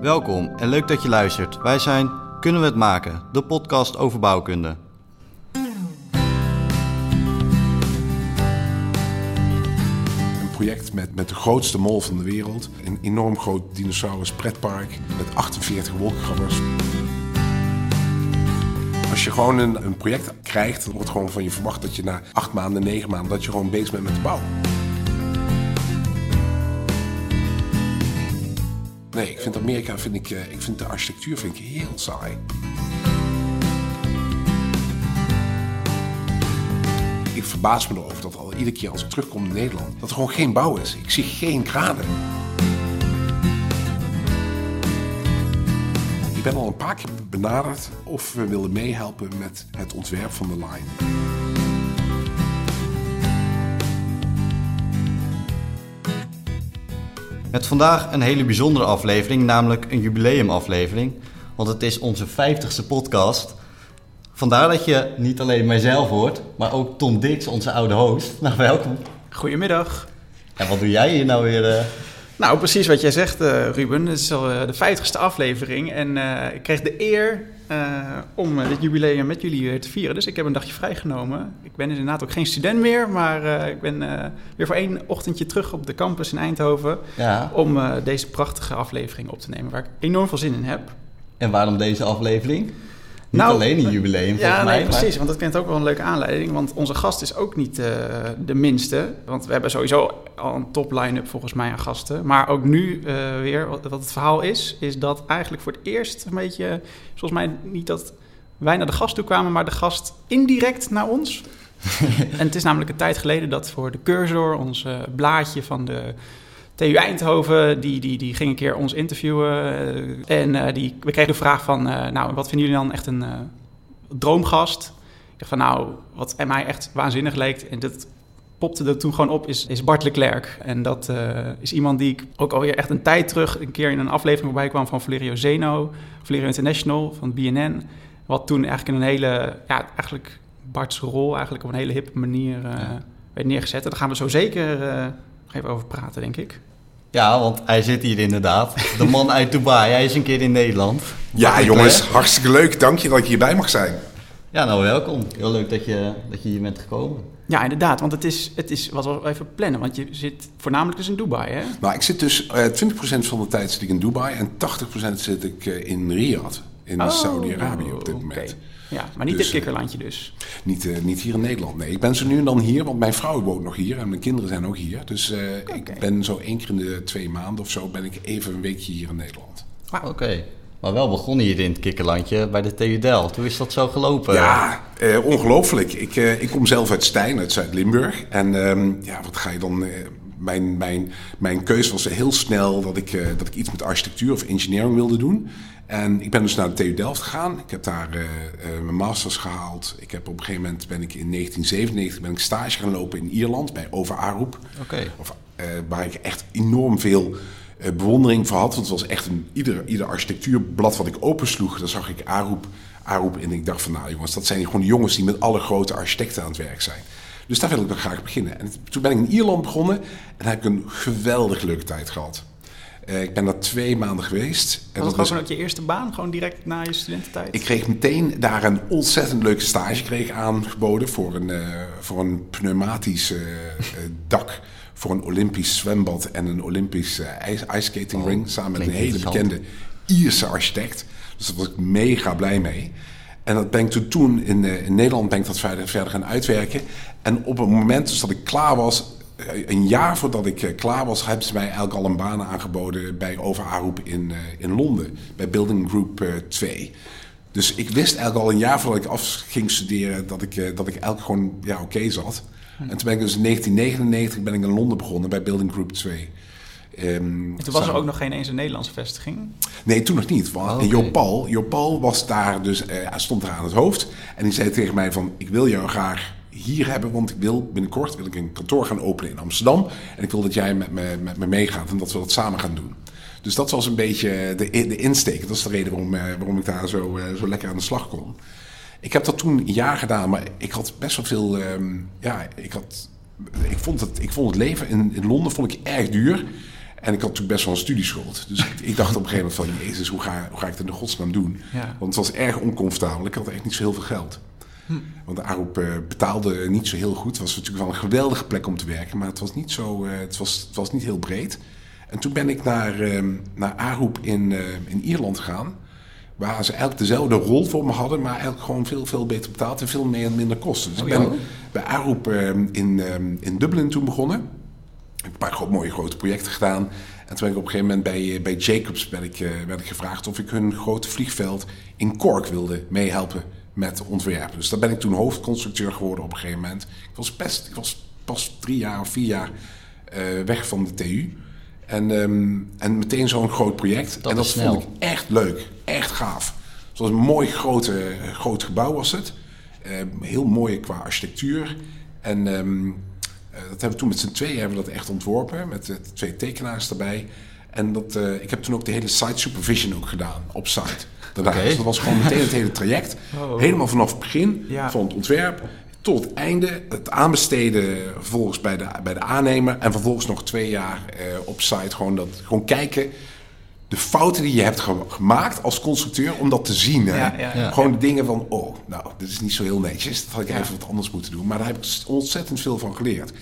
Welkom en leuk dat je luistert. Wij zijn Kunnen we het maken, de podcast over bouwkunde. Een project met, met de grootste mol van de wereld. Een enorm groot dinosaurus pretpark met 48 wolkenkrabbers. Als je gewoon een, een project krijgt, dan wordt gewoon van je verwacht dat je na acht maanden, negen maanden, dat je gewoon bezig bent met de bouw. Nee, ik vind Amerika, vind ik, eh, ik vind de architectuur vind ik heel saai. Ik verbaas me erover dat al iedere keer als ik terugkom in Nederland, dat er gewoon geen bouw is. Ik zie geen kranen. Ik ben al een paar keer benaderd of we wilden meehelpen met het ontwerp van de line. Met vandaag een hele bijzondere aflevering, namelijk een jubileumaflevering. Want het is onze 50ste podcast. Vandaar dat je niet alleen mijzelf hoort, maar ook Tom Dix, onze oude host. Nou, welkom. Goedemiddag. En wat doe jij hier nou weer? eh? Nou, precies wat jij zegt, eh, Ruben. Het is al eh, de 50ste aflevering. En ik kreeg de eer eh, om eh, dit jubileum met jullie weer te vieren. Dus ik heb een dagje vrijgenomen. Ik ben inderdaad ook geen student meer, maar eh, ik ben eh, weer voor één ochtendje terug op de campus in Eindhoven. Ja, Om eh, deze prachtige aflevering op te nemen, waar ik enorm veel zin in heb. en waarom deze aflevering? Niet Nou, alleen een jubileum, volgens Ja, mij. nee, maar- precies. Want dat kent ook wel een leuke aanleiding. Want onze gast is ook niet eh, de minste. Want we hebben sowieso al een top line-up volgens mij aan gasten. Maar ook nu eh, weer, wat, wat het verhaal is, is dat eigenlijk voor het eerst een beetje... Volgens mij niet dat wij naar de gast toe kwamen, maar de gast indirect naar ons. en het is namelijk een tijd geleden dat voor de Cursor, ons eh, blaadje van de TU Eindhoven, die, die, die ging een keer ons interviewen. en eh, die, we kregen de vraag van, eh, nou, wat vinden jullie dan echt een eh, droomgast? Ik dacht van, nou, wat mij echt waanzinnig leek, en dat popte er toen gewoon op, is, is Bart Leclerc. En dat is iemand die ik ook alweer echt een tijd terug een keer in een aflevering voorbij kwam van Valerio Zeno, Valerio International van BNN. Wat toen eigenlijk in een hele, ja, eigenlijk Bart's rol eigenlijk op een hele hippe manier werd neergezet. En daar gaan we zo zeker nog even over praten, denk ik. Ja, want hij zit hier inderdaad. De man uit Dubai, hij is een keer in Nederland. Ja, jongens, hartstikke leuk. Dank je dat ik hierbij mag zijn. Ja, nou welkom. Heel leuk dat je, dat je hier bent gekomen. Ja, inderdaad, want het is, het is wat we even plannen, want je zit voornamelijk dus in Dubai, hè? Nou, ik zit dus eh 20% van de tijd zit ik in Dubai en 80% zit ik eh, in Riyadh, in Oh, Saudi-Arabië op dit moment. Ja, maar niet Dus, dit kikkerlandje dus. Niet, eh, niet hier in Nederland, nee. Ik ben zo nu en dan hier, want mijn vrouw woont nog hier en mijn kinderen zijn ook hier. Dus eh, ik ben zo één keer in de twee maanden of zo ben ik even een weekje hier in Nederland. Oké. Maar wel begonnen hier in het kikkerlandje bij de TU Delft. Hoe is dat zo gelopen? Ja, eh, ongelooflijk. Ik, eh, ik kom zelf uit Stijn, uit Zuid-Limburg. En ehm, ja, wat ga je dan... eh, mijn, mijn, mijn keuze was heel snel dat ik, eh, dat ik iets met architectuur of engineering wilde doen. En ik ben dus naar de TU Delft gegaan. Ik heb daar eh, eh, mijn masters gehaald. Ik heb op een gegeven moment ben ik in 1997 ben ik stage gaan lopen in Ierland bij Over. Oké. Of, eh, waar ik echt enorm veel bewondering voor had. Want het was echt een, ieder, ieder architectuurblad wat ik opensloeg, dan zag ik Arup, Arup. En ik dacht van, nou jongens, dat zijn gewoon de jongens die met alle grote architecten aan het werk zijn. Dus daar wil ik dan graag beginnen. En toen ben ik in Ierland begonnen en heb ik een geweldig leuke tijd gehad. Eh, ik ben daar twee maanden geweest. En Was het was- gewoon ook je eerste baan, gewoon direct na je studententijd? ik kreeg meteen daar een ontzettend leuke stage kreeg aangeboden voor een, eh, voor een pneumatisch eh, dak. Voor een Olympisch zwembad en een Olympisch eh, ijs, ice-skating Oh, ring. Samen met een hele bekende Ierse architect. Dus daar was ik mega blij mee. En dat ben ik toen, toen in, eh, in Nederland ben ik dat verder, verder gaan uitwerken. En op het moment dus dat ik klaar was, een jaar voordat ik eh, klaar was, hebben ze mij eigenlijk al een baan aangeboden bij Over Arup in, eh, in Londen. Bij Building Group eh, 2. Dus ik wist eigenlijk al een jaar voordat ik af ging studeren dat ik, eh, dat ik eigenlijk gewoon ja, oké zat. En toen ben ik dus in 1999 ben ik in Londen begonnen bij Building Group 2. Ehm, En toen was er ook nog geen eens een Nederlandse vestiging. Nee, toen nog niet. Want Oh, was daar dus, eh, hij stond daar aan het hoofd. En die zei tegen mij van, ik wil jou graag hier hebben, want ik wil binnenkort wil ik een kantoor gaan openen in Amsterdam. En ik wil dat jij met me, met me meegaat en dat we dat samen gaan doen. Dus dat was een beetje de, de insteek. Dat is de reden waarom, eh, waarom ik daar zo, eh, zo lekker aan de slag kon. Ik heb dat toen een jaar gedaan, maar ik had best wel veel. ehm, ja, ik, had, ik, vond het, ik vond het leven in, in Londen vond ik erg duur. En ik had natuurlijk best wel een studieschuld. Dus ik, ik dacht op een gegeven moment van... Jezus, hoe ga, hoe ga ik dat in de godsnaam doen? Ja. Want het was erg oncomfortabel. Ik had echt niet zo heel veel geld. Want de Aroep eh, betaalde niet zo heel goed. Het was natuurlijk wel een geweldige plek om te werken. Maar het was niet, zo, eh, het was, het was niet heel breed. En toen ben ik naar, eh, naar Aroep in, eh, in Ierland gegaan. Waar ze eigenlijk dezelfde rol voor me hadden. Maar eigenlijk gewoon veel, veel beter betaald. En veel meer, minder kosten. Dus Oh, ik ben ja? bij Aroep eh, in, eh, in Dublin toen begonnen. Ik heb een paar gro- mooie grote projecten gedaan. En toen ben ik op een gegeven moment bij, bij Jacobs ben ik, werd ik gevraagd of ik hun grote vliegveld in Cork wilde meehelpen met ontwerpen. Dus daar ben ik toen hoofdconstructeur geworden op een gegeven moment. Ik was, best, ik was pas drie jaar of vier jaar eh, weg van de TU. En, ehm, en meteen zo'n groot project. Dat en dat vond ik echt leuk. Echt gaaf. Het was een mooi grote, eh, groot gebouw was het. Eh, heel mooi qua architectuur. En ehm, eh, dat hebben we toen met z'n tweeën hebben we dat echt ontworpen. Met twee tekenaars erbij. En dat, eh, ik heb toen ook de hele site supervision ook gedaan op site. Daarna. Dus dat was gewoon meteen het hele traject. Oh. Helemaal vanaf het begin Ja. van het ontwerp tot het einde. Het aanbesteden vervolgens bij de, bij de aannemer. En vervolgens nog twee jaar eh, op site. Gewoon, dat, gewoon kijken de fouten die je hebt ge- gemaakt als constructeur, om dat te zien. Hè? Ja, ja, ja. Gewoon de dingen van, oh, nou, dit is niet zo heel netjes. Dat had ik even wat anders moeten doen. Maar daar heb ik ontzettend veel van geleerd.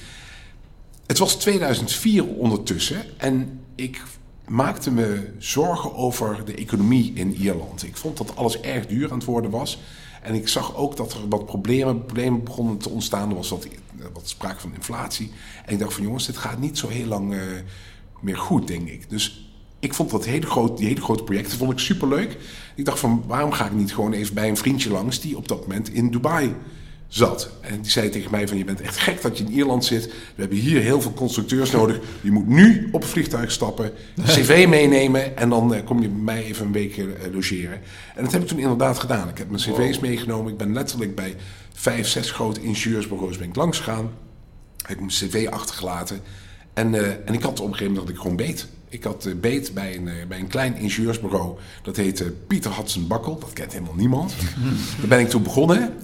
Het was 2004 ondertussen en ik maakte me zorgen over de economie in Ierland. Ik vond dat alles erg duur aan het worden was. En ik zag ook dat er wat problemen, problemen begonnen te ontstaan. Er was wat, wat sprake van inflatie. En ik dacht van jongens, dit gaat niet zo heel lang eh, meer goed, denk ik. Dus ik vond dat hele die hele grote projecten vond ik superleuk. Ik dacht van waarom ga ik niet gewoon even bij een vriendje langs die op dat moment in Dubai zat. En die zei tegen mij van je bent echt gek dat je in Ierland zit. We hebben hier heel veel constructeurs nodig. Je moet nu op een vliegtuig stappen, cv meenemen en dan eh, kom je bij mij even een week eh, logeren. En dat heb ik toen inderdaad gedaan. Ik heb mijn cv's meegenomen. Ik ben letterlijk bij vijf, zes grote ingenieursbureaus ben ik langs gegaan. Ik heb mijn cv achtergelaten. En, eh, en ik had op een gegeven moment dat ik gewoon beet. Ik had beet bij een, bij een klein ingenieursbureau. Dat heette Pieter Hudson Bakkel. Dat kent helemaal niemand. Daar ben ik toen begonnen.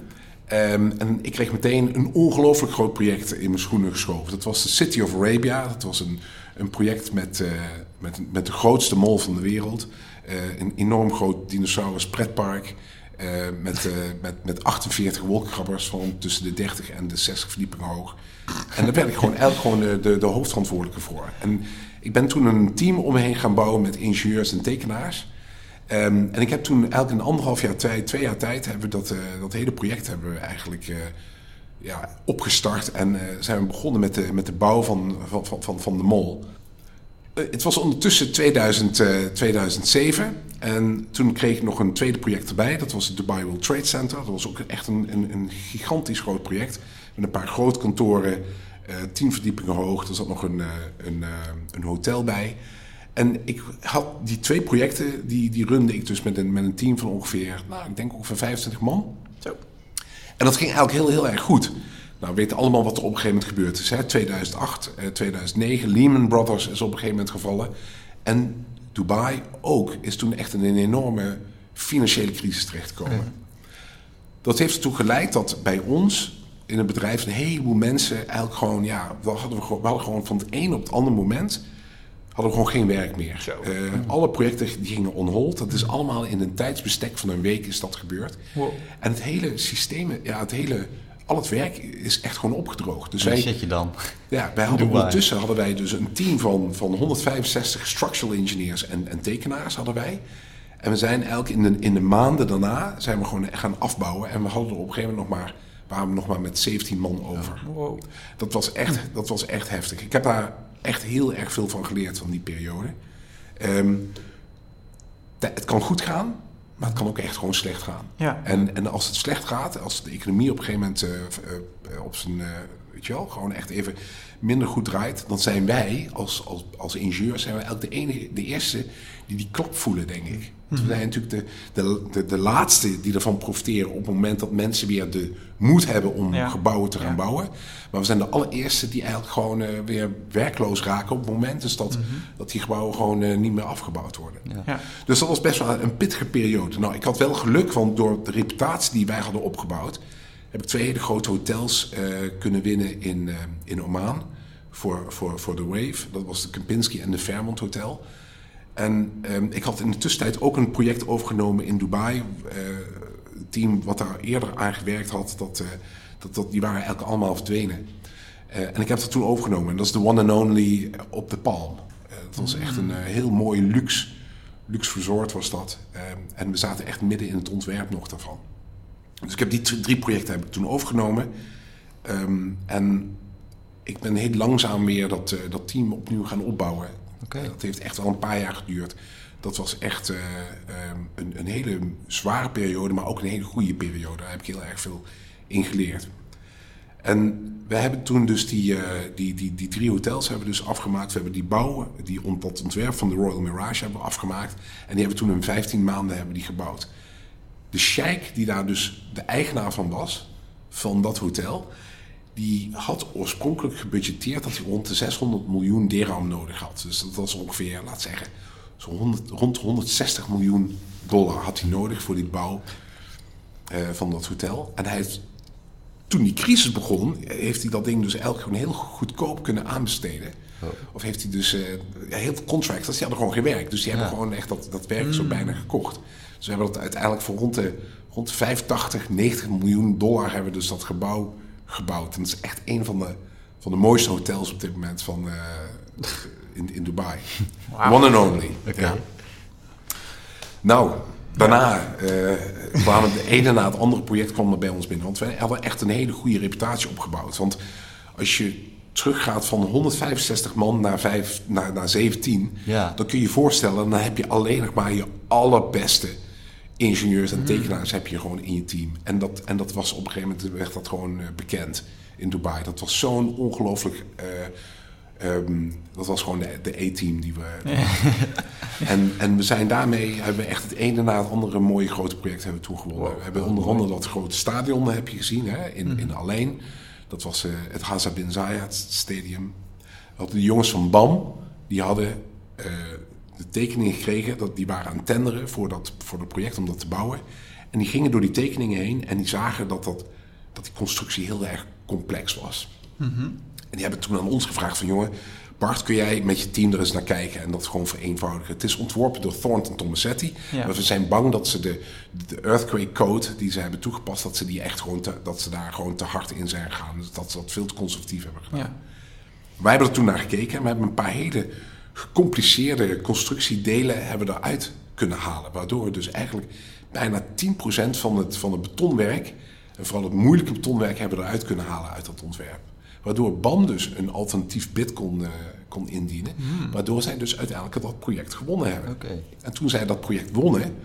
Ehm, en ik kreeg meteen een ongelooflijk groot project in mijn schoenen geschoven. Dat was de City of Arabia. Dat was een, een project met, eh, met, met de grootste mall van de wereld. Eh, een enorm groot dinosaurus pretpark. eh, met, met, met 48 wolkenkrabbers van tussen de 30 en de 60 verdiepingen hoog. En daar werd ik gewoon eigenlijk gewoon de, de, de hoofdverantwoordelijke voor. En ik ben toen een team om me heen gaan bouwen met ingenieurs en tekenaars. Ehm, en ik heb toen eigenlijk een anderhalf jaar tijd, twee jaar tijd, hebben we dat, eh, dat hele project hebben we eigenlijk eh, ja, opgestart. En eh, zijn we begonnen met de, met de bouw van, van, van, van, de mol. Het was ondertussen 2000, eh, 2007. En toen kreeg ik nog een tweede project erbij. Dat was het Dubai World Trade Center. Dat was ook echt een, een, een gigantisch groot project. Met een paar grote kantoren, tien verdiepingen hoog. Er zat nog een, een, een hotel bij. En ik had die twee projecten, die, die runde ik dus met een, met een team van ongeveer, nou, ik denk ongeveer 25 man. Zo. En dat ging eigenlijk heel, heel erg goed. Nou, we weten allemaal wat er op een gegeven moment gebeurd is. Hè? 2008, eh, 2009, Lehman Brothers is op een gegeven moment gevallen. En Dubai ook is toen echt in een enorme financiële crisis terechtgekomen. Dat heeft ertoe geleid dat bij ons in het bedrijf een heleboel mensen eigenlijk gewoon, ja, we hadden, we gewoon, we hadden gewoon van het een op het andere moment hadden we gewoon geen werk meer. Zo. Eh, alle projecten die gingen on hold. Dat is allemaal in een tijdsbestek van een week is dat gebeurd. Wow. En het hele systeem, ja, het hele, al het werk is echt gewoon opgedroogd. Dus wij, zit je dan. ja, wij hadden Dubai. ondertussen hadden wij dus een team van, van 165 structural engineers en, en tekenaars hadden wij. En we zijn eigenlijk in de, in de maanden daarna zijn we gewoon gaan afbouwen. En we hadden er op een gegeven moment nog maar, waren we nog maar met 17 man over. Wow. Dat was, echt, dat was echt heftig. Ik heb daar echt heel erg veel van geleerd van die periode. Ehm, het kan goed gaan, maar het kan ook echt gewoon slecht gaan. Ja. En, en als het slecht gaat, als de economie op een gegeven moment eh, eh, op zijn, eh, weet je wel, gewoon echt even minder goed draait, dan zijn wij als, als, als ingenieurs zijn wij de enige, de eerste die die klop voelen, denk ik. Want We zijn natuurlijk de, de, de, de laatste die ervan profiteren op het moment dat mensen weer de moed hebben om Ja. gebouwen te gaan Ja. bouwen. Maar we zijn de allereerste die eigenlijk gewoon eh, weer werkloos raken op het moment dus dat, dat die gebouwen gewoon eh, niet meer afgebouwd worden. Ja. Dus dat was best wel een pittige periode. Nou, ik had wel geluk, want door de reputatie die wij hadden opgebouwd, heb ik twee hele grote hotels eh, kunnen winnen in, eh, in Oman. voor, voor, voor The Wave. Dat was de Kempinski en de Fairmont Hotel. En ehm, ik had in de tussentijd ook een project overgenomen in Dubai. Eh, het team wat daar eerder aan gewerkt had, dat, eh, dat, dat, die waren eigenlijk allemaal verdwenen. Eh, en ik heb dat toen overgenomen. En dat is de one and only op de Palm. Dat was echt een heel mooi luxe, luxe was dat. Ehm, en we zaten echt midden in het ontwerp nog daarvan. Dus ik heb die drie projecten heb ik toen overgenomen. Ehm, en ik ben heel langzaam weer dat, dat team opnieuw gaan opbouwen. Dat heeft echt al een paar jaar geduurd. Dat was echt uh, een, een, hele zware periode, maar ook een hele goede periode. Daar heb ik heel erg veel in geleerd. En we hebben toen dus die, uh, die, die, die drie hotels hebben dus afgemaakt. We hebben die bouw, die, dat ontwerp van de Royal Mirage hebben afgemaakt. En die hebben toen in 15 maanden hebben die gebouwd. De sheik die daar dus de eigenaar van was, van dat hotel die had oorspronkelijk gebudgeteerd dat hij rond de 600 miljoen dirham nodig had. Dus dat was ongeveer, laat zeggen, zo 100, rond 160 miljoen dollar had hij nodig voor die bouw uh, van dat hotel. En hij heeft, toen die crisis begon, heeft hij dat ding dus eigenlijk gewoon heel goedkoop kunnen aanbesteden. Oh. Of heeft hij dus uh, heel veel contracts, die hadden gewoon gewerkt. Dus die hebben gewoon echt dat, dat werk zo mm. bijna gekocht. Dus we hebben dat uiteindelijk voor rond de, rond de 85, 90 miljoen dollar hebben we dus dat gebouw gebouwd. En het is echt een van de, van de mooiste hotels op dit moment van, uh, in, in Dubai. Wow. One and only. Ja. Nou, daarna uh, kwamen de ene na het andere project kwam er bij ons binnen. Want we hadden echt een hele goede reputatie opgebouwd. Want als je teruggaat van 165 man naar, 5, naar, naar 17, ja. dan kun je je voorstellen, dan heb je alleen nog maar je allerbeste ingenieurs en hmm. tekenaars heb je gewoon in je team. En dat, en dat was op een gegeven moment werd dat gewoon uh, bekend in Dubai. Dat was zo'n ongelooflijk. Uh, um, dat was gewoon de, E-team die we. en, en we zijn daarmee hebben we echt het ene na het andere mooie grote project hebben toegewonnen. we hebben onder andere dat grote stadion heb je gezien hè, in, mm. in Alleen. Dat was uh, het Haza bin Zayed Stadium. De jongens van BAM die hadden de tekeningen gekregen. Dat, die waren aan het tenderen voor, dat, voor het project om dat te bouwen. En die gingen door die tekeningen heen en die zagen dat, dat, dat die constructie heel erg complex was. Mhm. En die hebben toen aan ons gevraagd van jongen, Bart, kun jij met je team er eens naar kijken en dat gewoon vereenvoudigen? Het is ontworpen door Thornton Tomasetti. Ja. Maar we zijn bang dat ze de, de earthquake code die ze hebben toegepast, dat ze die echt gewoon te, dat ze daar gewoon te hard in zijn gegaan. Dus dat ze dat veel te conservatief hebben gedaan. Ja. Wij hebben er toen naar gekeken en we hebben een paar hele gecompliceerde constructiedelen hebben we eruit kunnen halen. Waardoor we dus eigenlijk bijna 10% van het, van het betonwerk, en vooral het moeilijke betonwerk, hebben we eruit kunnen halen uit dat ontwerp. Waardoor BAM dus een alternatief bid kon, uh, kon indienen. Hmm. Waardoor zij dus uiteindelijk dat project gewonnen hebben. En toen zij dat project wonnen,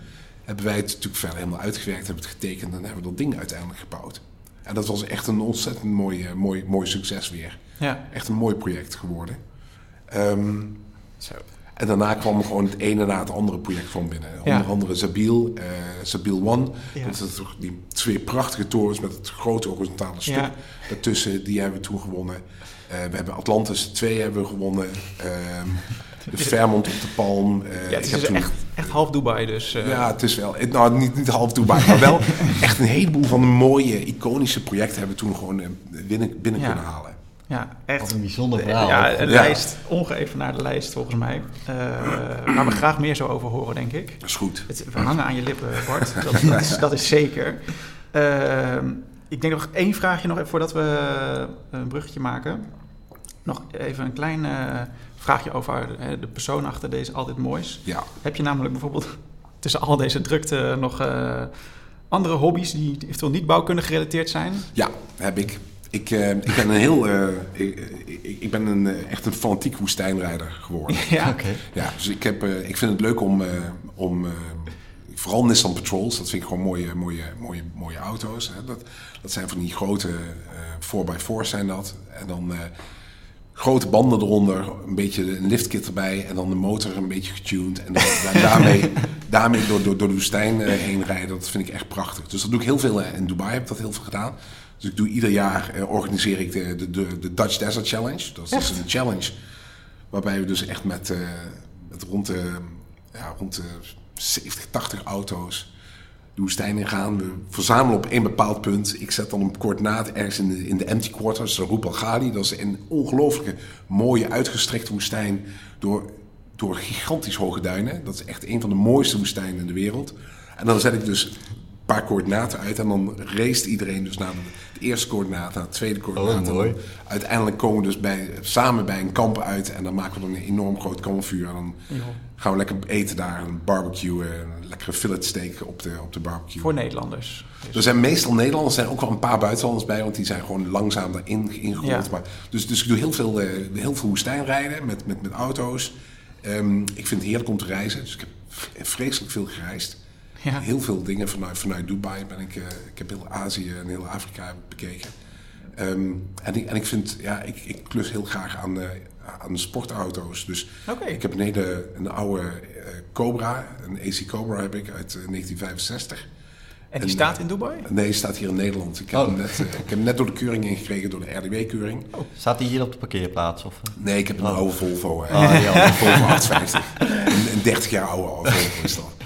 hebben wij het natuurlijk verder helemaal uitgewerkt, hebben het getekend en hebben we dat ding uiteindelijk gebouwd. En dat was echt een ontzettend mooi, mooi, mooi succes weer. Ja. Echt een mooi project geworden. Um, zo. En daarna kwam gewoon het ene na het andere project van binnen. Onder andere Zabil, uh, Zabil One. Dat is die twee prachtige torens met het grote horizontale stuk ja. daartussen. Die hebben we toen gewonnen. Uh, we hebben Atlantis 2 hebben we gewonnen. Uh, de Fairmont op de Palm. Uh, ja, het is toen... echt, echt half Dubai dus. Ja, het is wel. Nou, niet, niet half Dubai, maar wel echt een heleboel van de mooie, iconische projecten hebben we toen gewoon binnen, binnen kunnen halen. Ja, echt. Wat een bijzonder verhaal. Ja, een lijst, ongeëvenaarde lijst volgens mij. Uh, waar we graag meer zo over horen, denk ik. Dat is goed. Het, we hangen aan je lippen, Bart. Dat, dat, is, dat is, zeker. Uh, ik denk nog één vraagje nog voordat we een bruggetje maken. Nog even een klein uh, vraagje over de persoon achter deze Altijd Moois. Ja. Heb je namelijk bijvoorbeeld tussen al deze drukte nog andere hobby's die eventueel niet bouwkundig gerelateerd zijn? Ja, heb ik. Ik, uh, ik ben een heel. Uh, ik, ik, ben een, echt een fanatiek woestijnrijder geworden. Ja, oké. Ja, dus ik, heb, ik vind het leuk om. om vooral Nissan Patrols, dat vind ik gewoon mooie, mooie, mooie, mooie auto's. Hè. Dat, dat zijn van die grote 4x4's zijn dat. En dan grote banden eronder, een beetje een liftkit erbij en dan de motor een beetje getuned. En, dan, daarmee, daarmee door, door, door de woestijn heen rijden, dat vind ik echt prachtig. Dus dat doe ik heel veel. In Dubai heb ik dat heel veel gedaan. Dus ik doe ieder jaar eh, organiseer ik de, de, de, Dutch Desert Challenge. Dat is een challenge waarbij we dus echt met, uh, met rond, de, ja, rond de 70, 80 auto's de woestijn ingaan. We verzamelen op één bepaald punt. Ik zet dan een coördinaat ergens in de, in de empty quarters, de Roep. Dat is een ongelooflijke mooie uitgestrekte woestijn door, door gigantisch hoge duinen. Dat is echt een van de mooiste woestijnen in de wereld. En dan zet ik dus paar coördinaten uit en dan race iedereen dus naar de, eerste coördinaat, naar de tweede coördinaat. Oh. En uiteindelijk komen we dus bij, samen bij een kamp uit en dan maken we dan een enorm groot kampvuur. En dan gaan we lekker eten daar, een barbecue, een lekkere fillet steak op de, op de barbecue. Voor Nederlanders. Dus- Er zijn meestal Nederlanders, er zijn ook wel een paar buitenlanders bij, want die zijn gewoon langzaam daarin ingerold. Ja. Maar, dus, dus ik doe heel veel, eh, heel veel woestijnrijden met, met, met auto's. Ehm, ik vind het heerlijk om te reizen, dus ik heb vreselijk veel gereisd. Ja. Heel veel dingen vanuit, vanuit Dubai ben ik, eh, ik heb heel Azië en heel Afrika bekeken. Ehm, en, ik, en ik vind, ja, ik, ik klus heel graag aan, eh, aan de sportauto's. Dus ik heb een hele een oude eh, Cobra, een AC Cobra heb ik uit eh, 1965. En die En, staat in Dubai? Nee, hij staat hier in Nederland. Ik heb, Oh. hem, net, ik heb hem net door de keuring ingekregen, door de RDW-keuring. Staat hij hier op de parkeerplaats? Of, eh? Nee, ik heb een Oh. oude Volvo. Oh, ja. een Volvo 850. Een, een 30 jaar oude Volvo is dat.